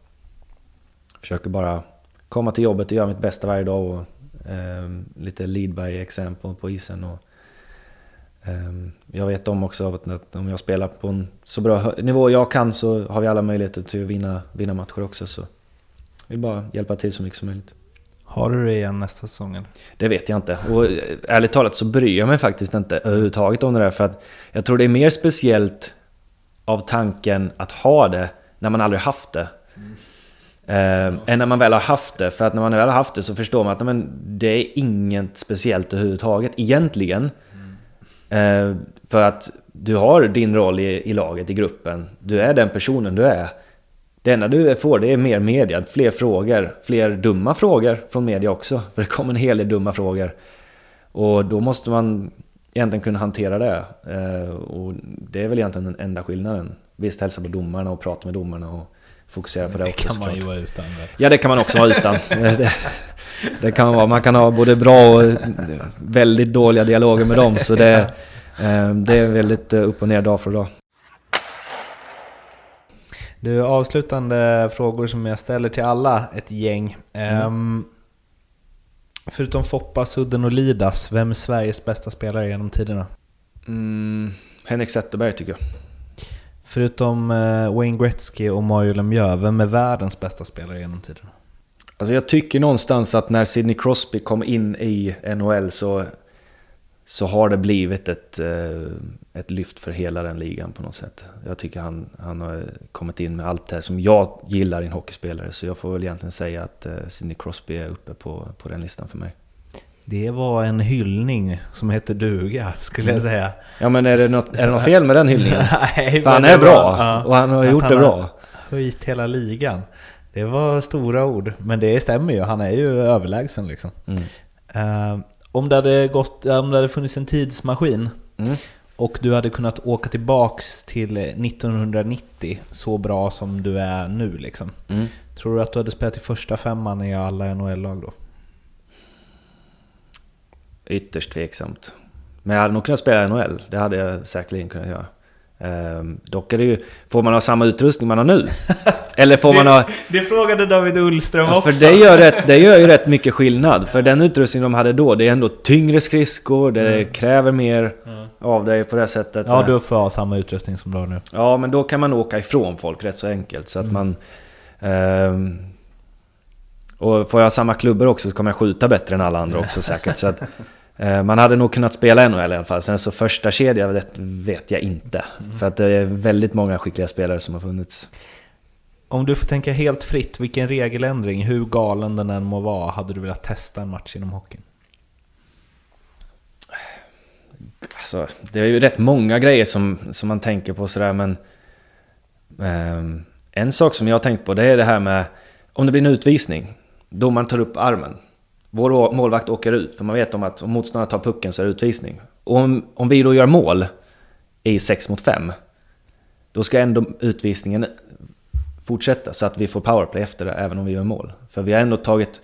A: försöker bara komma till jobbet och göra mitt bästa varje dag. Och, lite lead by example på isen. Och, um, jag vet om också att, om jag spelar på en så bra nivå jag kan så har vi alla möjligheter till att vinna, vinna matcher också. Så jag vill bara hjälpa till så mycket som möjligt.
B: Har du det igen nästa säsong?
A: Det vet jag inte. Och ärligt talat så bryr jag mig faktiskt inte överhuvudtaget om det där. För att jag tror det är mer speciellt av tanken att ha det när man aldrig haft det. Mm. Eh, än när man väl har haft det. För att när man väl har haft det så förstår man att men, det är inget speciellt överhuvudtaget egentligen. Eh, för att du har din roll i, i laget, i gruppen. Du är den personen du är. Det enda du får det är mer media, fler frågor, fler dumma frågor från media också. *laughs* För det kommer en hel del dumma frågor. Och då måste man egentligen kunna hantera det. Eh, och det är väl egentligen den enda skillnaden. Visst, hälsa på domarna och prata med domarna och fokusera på det,
B: det
A: också.
B: Det kan man ju vara utan.
A: Ja, det kan man också vara utan. *laughs* det, det, kan man vara. Man kan ha både bra och väldigt dåliga dialoger med dem. Så det, eh, det är väldigt eh, upp och ner dag för dag.
B: Du, avslutande frågor som jag ställer till alla, ett gäng. Mm. Um, förutom Foppa, Sudden och Lidas, vem är Sveriges bästa spelare genom tiderna?
A: Mm, Henrik Zetterberg tycker jag.
B: Förutom eh, Wayne Gretzky och Mario Lemieux, vem är världens bästa spelare genom tiderna?
A: Alltså jag tycker någonstans att när Sidney Crosby kom in i NHL så, så har det blivit ett, eh, ett lyft för hela den ligan på något sätt. Jag tycker han, han har kommit in med allt det som jag gillar i en hockeyspelare. Så jag får väl egentligen säga att eh, Sidney Crosby är uppe på, på den listan för mig.
B: Det var en hyllning som heter duga, skulle jag säga.
A: Ja men är det något, är det något fel med den hyllningen? *laughs* Nej, För han är bra, ja, och han har gjort han det bra.
B: Höjt hela ligan. Det var stora ord, men det stämmer ju. Han är ju överlägsen liksom. Mm. Uh, om, det hade gått, om det hade funnits en tidsmaskin mm. och du hade kunnat åka tillbaks till 1990 så bra som du är nu liksom. Mm. Tror du att du hade spelat i första femman i alla NHL-lag då?
A: Ytterst tveksamt. Men jag hade nog kunnat spela NHL, det hade jag säkerligen kunnat göra. Ehm, dock är det ju, får man ha samma utrustning man har nu? *laughs* Eller får man ha...
B: Det frågade David Ullström också.
A: För det gör, rätt, det gör ju rätt *laughs* mycket skillnad. För den utrustning de hade då, det är ändå tyngre skridskor, det mm. kräver mer mm. av dig på det sättet.
B: Ja, du får ha samma utrustning som du har nu.
A: Ja, men då kan man åka ifrån folk rätt så enkelt. Så att mm. man... Um, och får jag samma klubbor också så kommer jag skjuta bättre än alla andra också *laughs* säkert. Så att, man hade nog kunnat spela NHL i alla fall. Sen så första kedja vet, vet jag inte. Mm. För att det är väldigt många skickliga spelare som har funnits.
B: Om du får tänka helt fritt, vilken regeländring, hur galen den än må vara, hade du velat testa en match inom hockeyn?
A: Alltså, det är ju rätt många grejer som, som man tänker på sådär men... Eh, en sak som jag har tänkt på det är det här med om det blir en utvisning. Domaren tar upp armen. Vår målvakt åker ut, för man vet om att om motståndaren tar pucken så är det utvisning. Och om, om vi då gör mål i 6 mot 5, då ska ändå utvisningen fortsätta så att vi får powerplay efter det, även om vi gör mål. För vi har ändå tagit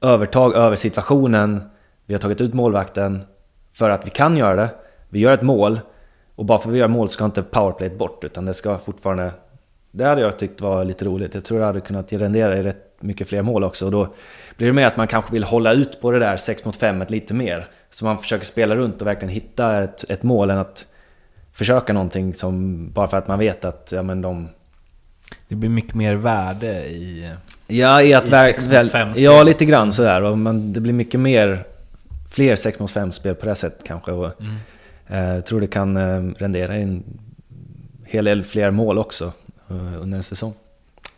A: övertag över situationen, vi har tagit ut målvakten för att vi kan göra det. Vi gör ett mål, och bara för att vi gör mål ska inte powerplayet bort, utan det ska fortfarande... Det hade jag tyckt var lite roligt. Jag tror det hade kunnat rendera i rätt mycket fler mål också. Och då blir det mer att man kanske vill hålla ut på det där 6 mot 5 lite mer. Så man försöker spela runt och verkligen hitta ett, ett mål än att försöka någonting som bara för att man vet att ja, men de...
B: Det blir mycket mer värde i...
A: Ja, i att... I väl, väl, ja, lite grann sådär. Och man, det blir mycket mer... Fler 6 mot 5 spel på det sättet kanske. Och, mm. eh, tror det kan eh, rendera en hel del fler mål också eh, under en säsong.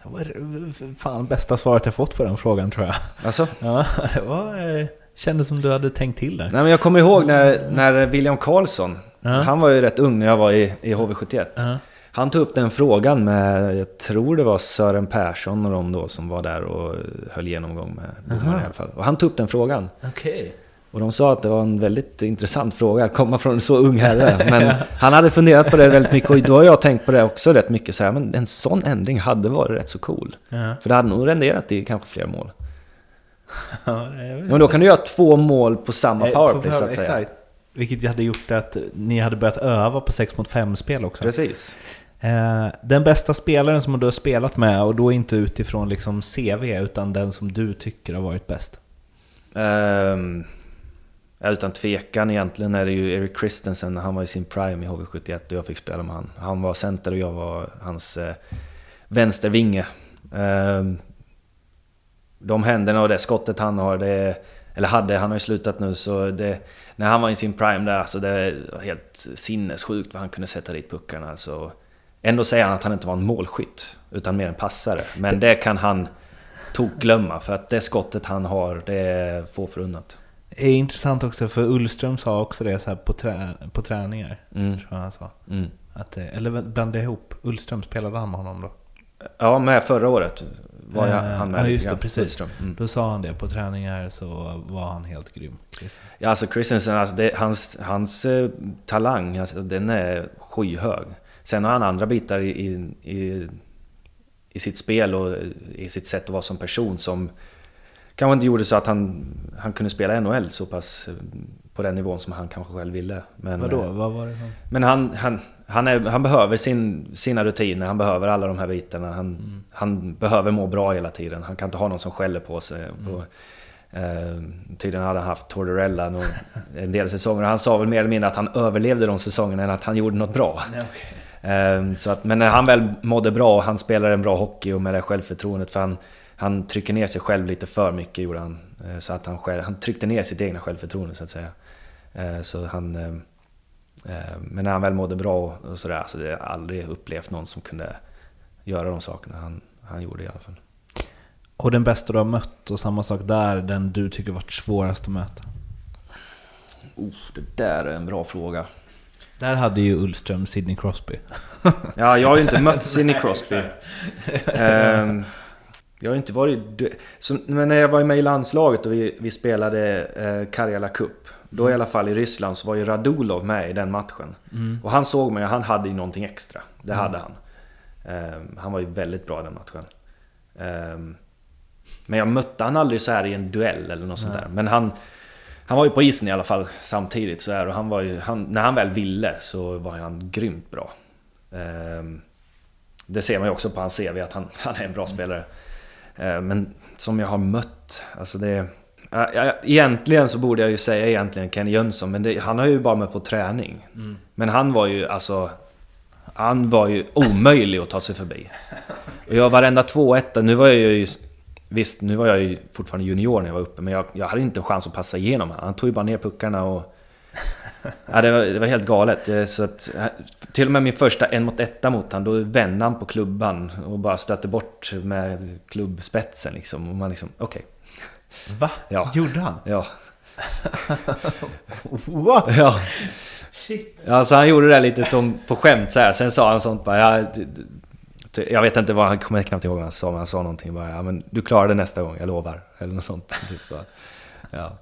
B: Det var fan bästa svaret jag fått på den frågan tror jag.
A: Alltså?
B: Ja, *laughs* det var, eh, kändes som du hade tänkt till där.
A: Nej, men jag kommer ihåg när, när William Karlsson, uh -huh. han var ju rätt ung när jag var i, i HV71. Uh -huh. Han tog upp den frågan med, jag tror det var Sören Persson och de då som var där och höll genomgång med domaren i alla fall. Och han tog upp den frågan.
B: Okay.
A: Och de sa att det var en väldigt intressant fråga att komma från en så ung herre. Men *laughs* han hade funderat på det väldigt mycket och då har jag tänkt på det också rätt mycket. Så här, men en sån ändring hade varit rätt så cool.
B: Ja.
A: För det hade nog renderat i kanske fler mål. *laughs*
B: Ja,
A: Men då kan du göra två mål på samma
B: Eh,
A: powerplay så att säga.
B: Exakt. Vilket hade gjort att ni hade börjat öva på 6 mot 5-spel också.
A: Precis.
B: Eh, den bästa spelaren som du har spelat med, och då inte utifrån liksom CV, utan den som du tycker har varit bäst?
A: Ja, utan tvekan egentligen är det ju Eric Christensen han var i sin prime i HV71 och jag fick spela med han. Han var center och jag var hans eh, vänstervinge. Ehm, de händerna och det skottet han har, det, eller hade, han har ju slutat nu så det, när han var i sin prime där, alltså det var helt sinnessjukt vad han kunde sätta dit puckarna. Alltså, ändå säger han att han inte var en målskytt, utan mer en passare. Men det kan han tokglömma, för att det skottet han har, det är få förunnat.
B: Är intressant också, för Ullström sa också det så här på, trä, på träningar.
A: Mm.
B: Tror jag han sa.
A: Mm.
B: Att, eh, eller blandade ihop. Ullström spelade han med honom då?
A: Ja, med förra året var jag,
B: Eh,
A: han med
B: ja, just det, precis.
A: Mm.
B: Då sa han det, på träningar så var han helt grym.
A: Ja, alltså Christensen, alltså det, hans, hans eh, talang, alltså, den är skyhög. Sen har han andra bitar i, i, i, i sitt spel och i sitt sätt att vara som person som kanske inte gjorde så att han, han kunde spela NHL så pass eh, på den nivån som han kanske själv ville. Men,
B: Vadå?
A: eh,
B: Vad var det? Som?
A: Men han, han, han, är, han behöver sin, sina rutiner, han behöver alla de här bitarna. Han,
B: Mm.
A: han behöver må bra hela tiden. Han kan inte ha någon som skäller på sig.
B: Mm.
A: På, eh, tydligen hade han haft Tortorella en del säsonger. Han sa väl mer eller mindre att han överlevde de säsongerna än att han gjorde något bra. Eh, så att, men när han väl mådde bra och han spelade en bra hockey och med det självförtroendet, för han, han trycker ner sig själv lite för mycket gjorde han. Eh, så att han, själv, han tryckte ner sitt egna självförtroende så att säga. Eh, så han... eh, Men när han väl mådde bra och- sådär, så det har jag aldrig upplevt någon som kunde göra de sakerna han, han gjorde i alla fall.
B: Och den bästa du har mött, och samma sak där, den du tycker varit svårast att möta?
A: Oh, det där är en bra fråga.
B: Där hade ju Ullström Sidney Crosby.
A: Ja, jag har ju inte *laughs* mött Sidney Crosby. Ehm, jag har inte varit... dö- Så, men när jag var med i landslaget och vi, vi spelade eh, Karjala Cup, då i alla fall i Ryssland så var ju Radulov med i den matchen. Och han såg mig och han hade ju någonting extra. Det hade han. Ehm, han var ju väldigt bra i den matchen. Ehm, men jag mötte han aldrig så här i en duell eller något sånt där. Men han, han var ju på isen i alla fall samtidigt så här, och han var ju, han, när han väl ville så var han grymt bra. Ehm, det ser man ju också på hans CV att han, *laughs* han är en bra spelare. Ehm, men som jag har mött, alltså det... Egentligen så borde jag ju säga egentligen Kenny Jönsson, men det, han har ju bara med på träning. Men han var ju alltså... Han var ju omöjlig att ta sig förbi. Och jag varenda 2-1, nu var jag ju... Visst, nu var jag ju fortfarande junior när jag var uppe, men jag, jag hade inte en chans att passa igenom honom. Han tog ju bara ner puckarna och... Ja, det, var, det var helt galet. Eh, Så att, till och med min första en mot etta mot honom, då vände han på klubban och bara stötte bort med klubbspetsen liksom. Och man liksom, okej.
B: Va?
A: Ja.
B: Gjorde han?
A: Ja. *laughs*
B: What?
A: Ja.
B: Shit.
A: Ja, så han gjorde det lite som på skämt så här. Sen sa han sånt bara... Ja, jag vet inte vad han kommer knappt ihåg vad han sa, men han sa någonting bara ja, men du klarar det nästa gång, jag lovar. Eller något sånt. Typ, bara. ja.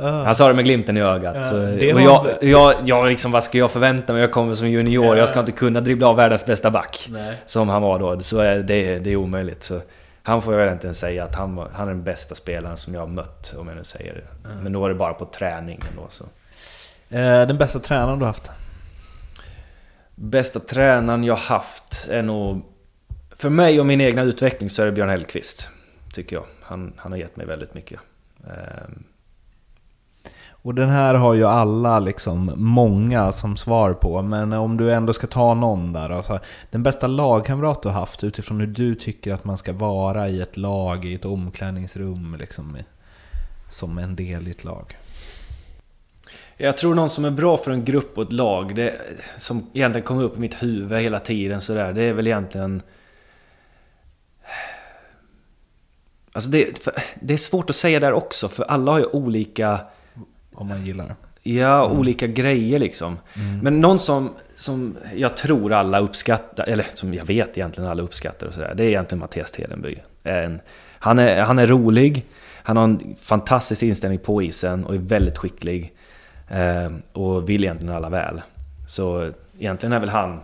A: Han sa det med glimten i ögat.
B: Ja,
A: och jag, jag, jag liksom, vad ska jag förvänta mig? Jag kommer som junior, jag ska inte kunna dribbla av världens bästa back.
B: Nej.
A: Som han var då. Så det, det är omöjligt. Så han får jag väl inte säga att han, han är den bästa spelaren som jag har mött, om jag nu säger det. Men då var det bara på träning ändå. Så.
B: Eh, den bästa tränaren du har haft?
A: Bästa tränaren jag haft är nog... För mig och min egna utveckling så är det Björn Hellkvist. Tycker jag. Han, han har gett mig väldigt mycket. Ehm,
B: och den här har ju alla liksom många som svar på, men om du ändå ska ta någon där. Alltså, den bästa lagkamrat du har haft utifrån hur du tycker att man ska vara i ett lag, i ett omklädningsrum, liksom, i- som en del i ett lag.
A: Jag tror någon som är bra för en grupp och ett lag, det, som egentligen kommer upp i mitt huvud hela tiden sådär, det är väl egentligen... Alltså det, det är svårt att säga där också, för alla har ju olika...
B: Om man gillar.
A: Ja, olika grejer liksom. Men någon som, som jag tror alla uppskattar, eller som jag vet egentligen alla uppskattar och sådär, det är egentligen Mattias Tedenby. En, han, är, han är rolig, han har en fantastisk inställning på isen och är väldigt skicklig. Eh, och vill egentligen alla väl. Så egentligen är väl han...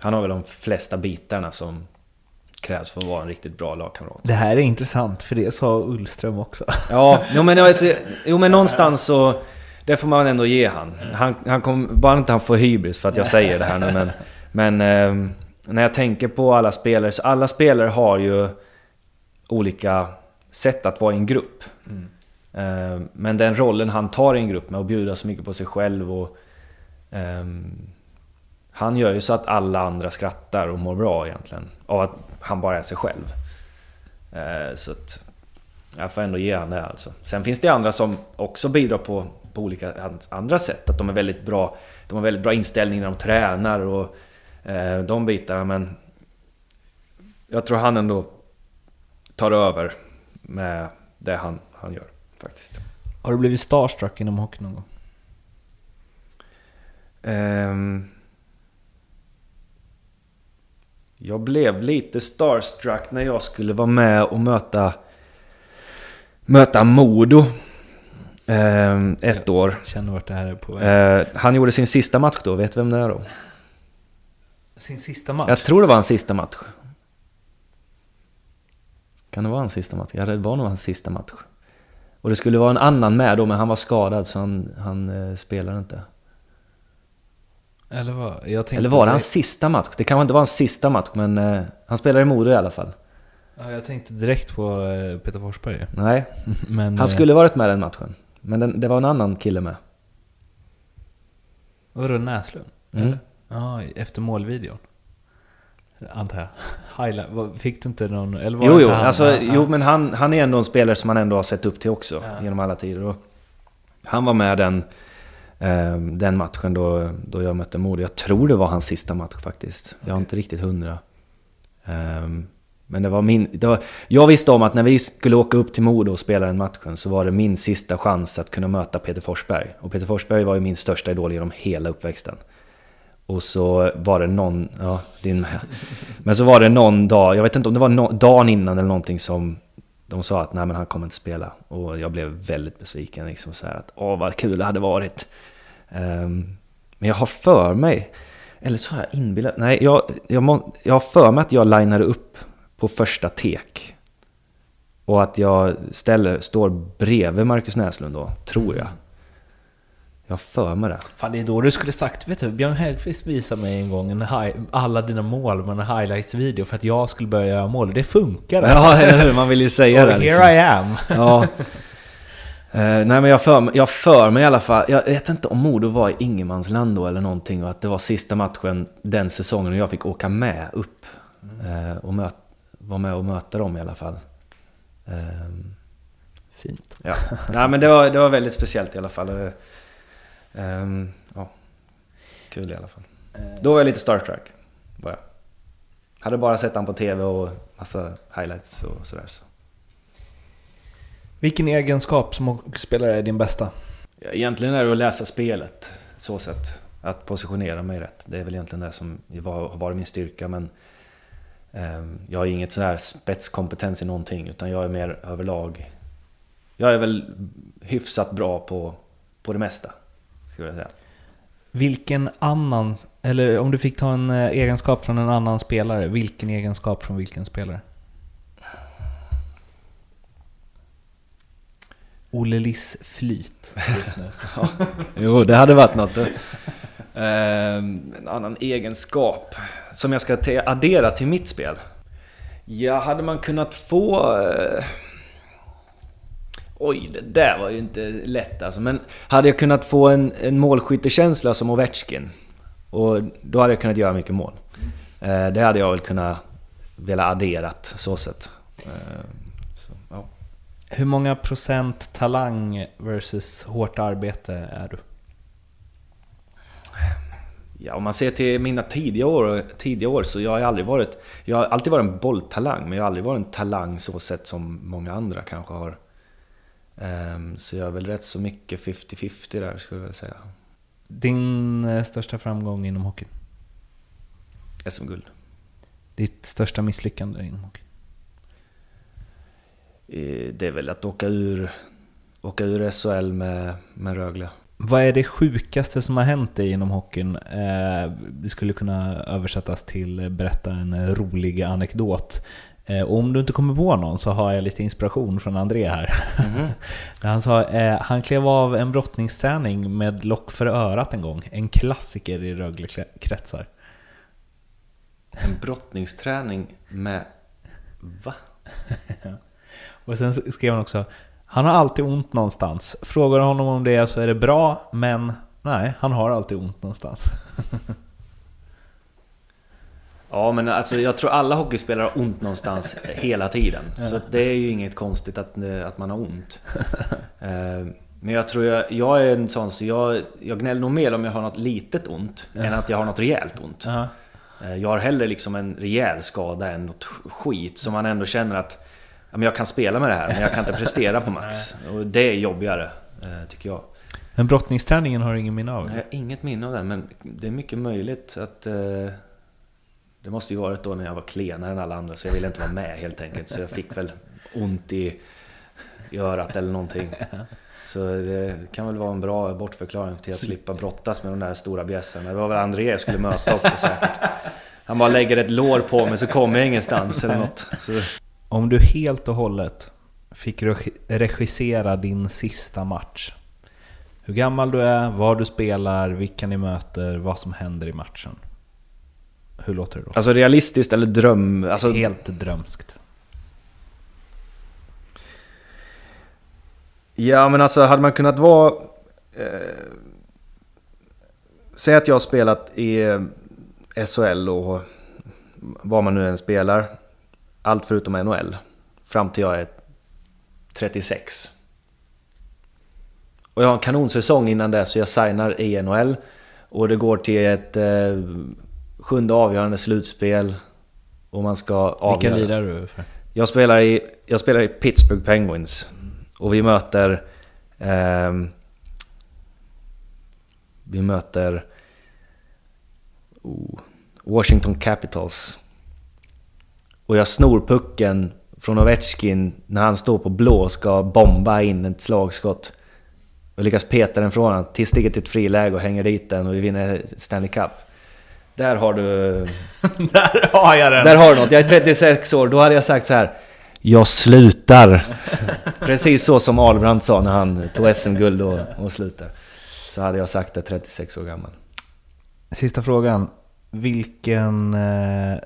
A: Han har väl de flesta bitarna som krävs för att vara en riktigt bra lagkamrat.
B: Det här är intressant, för det sa Ullström också.
A: Ja, *laughs* jo men, alltså, jo, men någonstans så... Det får man ändå ge han. han, han kom, bara inte han får hybris för att jag säger det här nu men... Men eh, när jag tänker på alla spelare, så alla spelare har ju olika sätt att vara i en grupp.
B: Mm.
A: Eh, men den rollen han tar i en grupp med att bjuda så mycket på sig själv och... ehm, han gör ju så att alla andra skrattar och mår bra egentligen. Av att han bara är sig själv. Eh, så att... Jag får ändå ge han det alltså. Sen finns det andra som också bidrar på, på olika an- andra sätt. Att de är väldigt bra... De har väldigt bra inställning när de tränar och eh, de bitarna men... Jag tror han ändå tar över med det han, han gör faktiskt.
B: Har du blivit starstruck inom hockey någon gång?
A: Ehm, jag blev lite starstruck när jag skulle vara med och möta Möta Modo ehm, Ett år
B: Känner vart det här är på väg.
A: Eh, Han gjorde sin sista match då, vet du vem det är då?
B: Sin sista match?
A: Jag tror det var hans sista match Kan det vara hans sista match? Ja, det var nog hans sista match Och det skulle vara en annan med då, men han var skadad så han, han eh, spelade inte
B: Eller vad?
A: Eller var det hans sista match? Det kan inte vara hans sista match, men eh, han spelar i Modo i alla fall.
B: Ja, jag tänkte direkt på eh, Peter Forsberg.
A: Nej, *laughs*
B: Men,
A: han
B: eh,
A: skulle varit med den matchen. Men den, det var en annan kille med.
B: Vadå, Näslund?
A: Mm.
B: Eller? Ja, efter målvideon. Antar jag. Highlight. Fick du inte någon... Eller var
A: Jo, jo,
B: han?
A: alltså,
B: Ja,
A: jo, men han, han är ändå en spelare som man ändå har sett upp till också
B: Ja.
A: genom alla tider. Och han var med den, den matchen då, då jag mötte Modo. Jag tror det var hans sista match faktiskt. Jag är inte riktigt hundra. Ehm, men det var min... Det var, jag visste om att när vi skulle åka upp till Modo och spela den matchen så var det min sista chans att kunna möta Peter Forsberg. Och Peter Forsberg var ju min största idol genom hela uppväxten. Och så var det någon, ja din med. Men så var det någon dag, jag vet inte om det var no, dagen innan eller någonting som de sa att nej men han kommer inte spela. Och jag blev väldigt besviken liksom så här att åh vad kul det hade varit. Ehm, men jag har för mig, eller så har jag inbillat, nej jag, jag, må, jag har för mig att jag linade upp på första tek. Och att jag ställer, står bredvid Marcus Näslund då, tror jag. Jag har för mig det.
B: Fan, det är då du skulle sagt, vet du, Björn Hellkvist visade mig en gång en hi- alla dina mål med en highlights-video för att jag skulle börja göra mål. Det funkar!
A: Ja, eller hur? Man vill ju säga det
B: here
A: liksom.
B: I am!
A: Ja. *laughs* Eh, nej men jag för, jag för mig i alla fall, jag vet inte om Modo var i ingenmansland då eller någonting och att det var sista matchen den säsongen och jag fick åka med upp eh, och möt, vara med och möta dem i alla fall. Ehm,
B: Fint.
A: ja. Nej men det var, det var väldigt speciellt i alla fall. Eh, ehm, ja. Kul i alla fall. Då var jag lite Star Trek. Var jag. Hade bara sett han på TV och massa highlights och sådär. Så.
B: Vilken egenskap som hockeyspelare är din bästa?
A: Egentligen är det att läsa spelet, så sett. Att positionera mig rätt. Det är väl egentligen det som har varit min styrka, men... ehm, jag har inget sån här spetskompetens i någonting, utan jag är mer överlag... Jag är väl hyfsat bra på, på det mesta, skulle jag säga.
B: Vilken annan, eller om du fick ta en eh, egenskap från en annan spelare, vilken egenskap från vilken spelare? Olle Liss flyt just nu. *laughs*
A: Jo, det hade varit något. Eh, en annan egenskap som jag ska addera till mitt spel. Ja, hade man kunnat få... eh, Oj, det där var ju inte lätt alltså. Men hade jag kunnat få en, en målskyttekänsla som Ovechkin. Och då hade jag kunnat göra mycket mål. Eh, det hade jag väl kunnat vilja adderat, så sett. Eh,
B: hur många procent talang versus hårt arbete är du?
A: Ja, om man ser till mina tidiga år, tidiga år så jag har aldrig varit... Jag har alltid varit en bolltalang, men jag har aldrig varit en talang så sett som många andra kanske har. Ehm, så jag är väl rätt så mycket 50-50 där skulle jag vilja säga.
B: Din eh, största framgång inom hockey?
A: SM-guld.
B: Ditt största misslyckande inom hockey?
A: Eh, det är väl att åka ur, åka ur SHL med, med Rögle.
B: Vad är det sjukaste som har hänt dig inom hockeyn? Eh, det skulle kunna översättas till eh, berätta en rolig anekdot. Eh, och om du inte kommer på någon så har jag lite inspiration från André här.
A: Mhm. *laughs*
B: han sa eh, han klev av en brottningsträning med lock för örat en gång. En klassiker i Rögle-kretsar.
A: En brottningsträning med... Va? *laughs*
B: Och sen skrev han också Han har alltid ont någonstans. Frågar du honom om det så är det bra, men nej, han har alltid ont någonstans. *laughs*
A: Ja, men alltså jag tror alla hockeyspelare har ont någonstans hela tiden. Så att det är ju inget konstigt att, att man har ont. *laughs* Eh, Men jag tror jag, jag är en sån så jag, jag gnäller nog mer om jag har något litet ont än att jag har något rejält ont.
B: Ja.
A: Eh, Jag har hellre liksom en rejäl skada än något skit som man ändå känner att ja, men jag kan spela med det här, men jag kan inte prestera på max. *laughs* Och det är jobbigare, eh, tycker jag.
B: Men brottningsträningen har du ingen minne av?
A: Jag har inget minne av det, men det är mycket möjligt att... Eh, det måste ju varit då när jag var klenare än alla andra, så jag ville inte vara med helt enkelt. Så jag fick väl ont i, i örat eller någonting. *laughs* Så det kan väl vara en bra bortförklaring till att slippa brottas med de där stora bjässarna. Det var väl André jag skulle möta också säkert. Han bara lägger ett lår på mig så kommer jag ingenstans eller något. Så,
B: Om du helt och hållet fick regi- regissera din sista match. Hur gammal du är, var du spelar, vilka ni möter, vad som händer i matchen. Hur låter det då?
A: alltså realistiskt eller dröm... Alltså,
B: Helt drömskt.
A: Ja men alltså hade man kunnat vara... Eh, säg att jag har spelat i eh, SHL och vad man nu än spelar. Allt förutom NHL. Fram till jag är 36. Och jag har en kanonsäsong innan det så jag signar i NHL. Och det går till ett eh, sjunde avgörande slutspel. Och man ska avgöra.
B: Vilka lirar du för?
A: Jag spelar i, jag spelar i Pittsburgh Penguins. Och vi möter... ehm, vi möter... Oh, Washington Capitals. Och jag snor pucken från Ovechkin när han står på blå och ska bomba in ett slagskott. Och lyckas peta den från honom tills stiger till ett friläge och hänger dit den och vi vinner Stanley Cup. Där har du... *laughs*
B: Där har jag den!
A: Där har du något. Jag är 36 år, då hade jag sagt så här. Jag slutar. *laughs* Precis så som Ahlbrandt sa när han tog SM-guld och, och slutade. Så hade jag sagt det 36 år gammal.
B: Sista frågan. Vilken eh,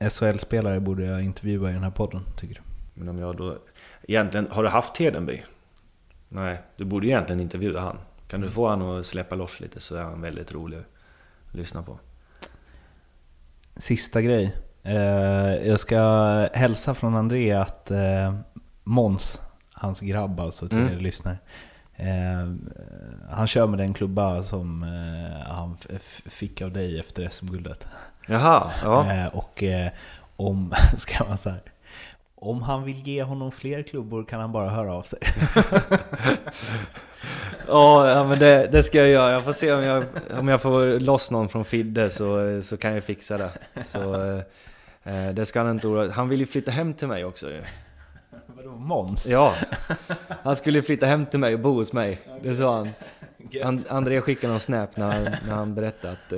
B: SHL-spelare borde jag intervjua i den här podden, tycker du?
A: Men om jag då... Egentligen, har du haft Hedenby? Nej, du borde egentligen intervjua han. Kan du få han att släppa loss lite så är han väldigt rolig att lyssna på.
B: Sista grej. Eh, jag ska hälsa från André att eh, Mons, hans grabb alltså till
A: Mm.
B: er lyssnare. Eh, han kör med den klubba som han fick av dig efter SM-guldet.
A: Jaha, ja.
B: Eh, och eh, om, *laughs* ska man säga, om han vill ge honom fler klubbor kan han bara höra av sig. *laughs*
A: Ja, men det, det ska jag göra. Jag får se om jag, om jag får loss någon från Fidde så, så kan jag fixa det. Så, eh, det ska han inte oroa Han vill ju flytta hem till mig också ju.
B: Vadå Måns?
A: Ja, han skulle flytta hem till mig och bo hos mig. Det sa han. han André skickade någon snap när han, när han berättade att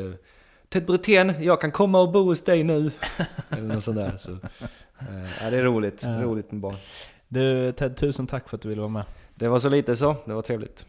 A: Ted Brithén, jag kan komma och bo hos dig nu. *laughs* Eller något sånt där. Så, eh, ja, det är roligt.
B: Ja.
A: Roligt med barn.
B: Du Ted, tusen tack för att du ville vara med.
A: Det var så lite så. Det var trevligt.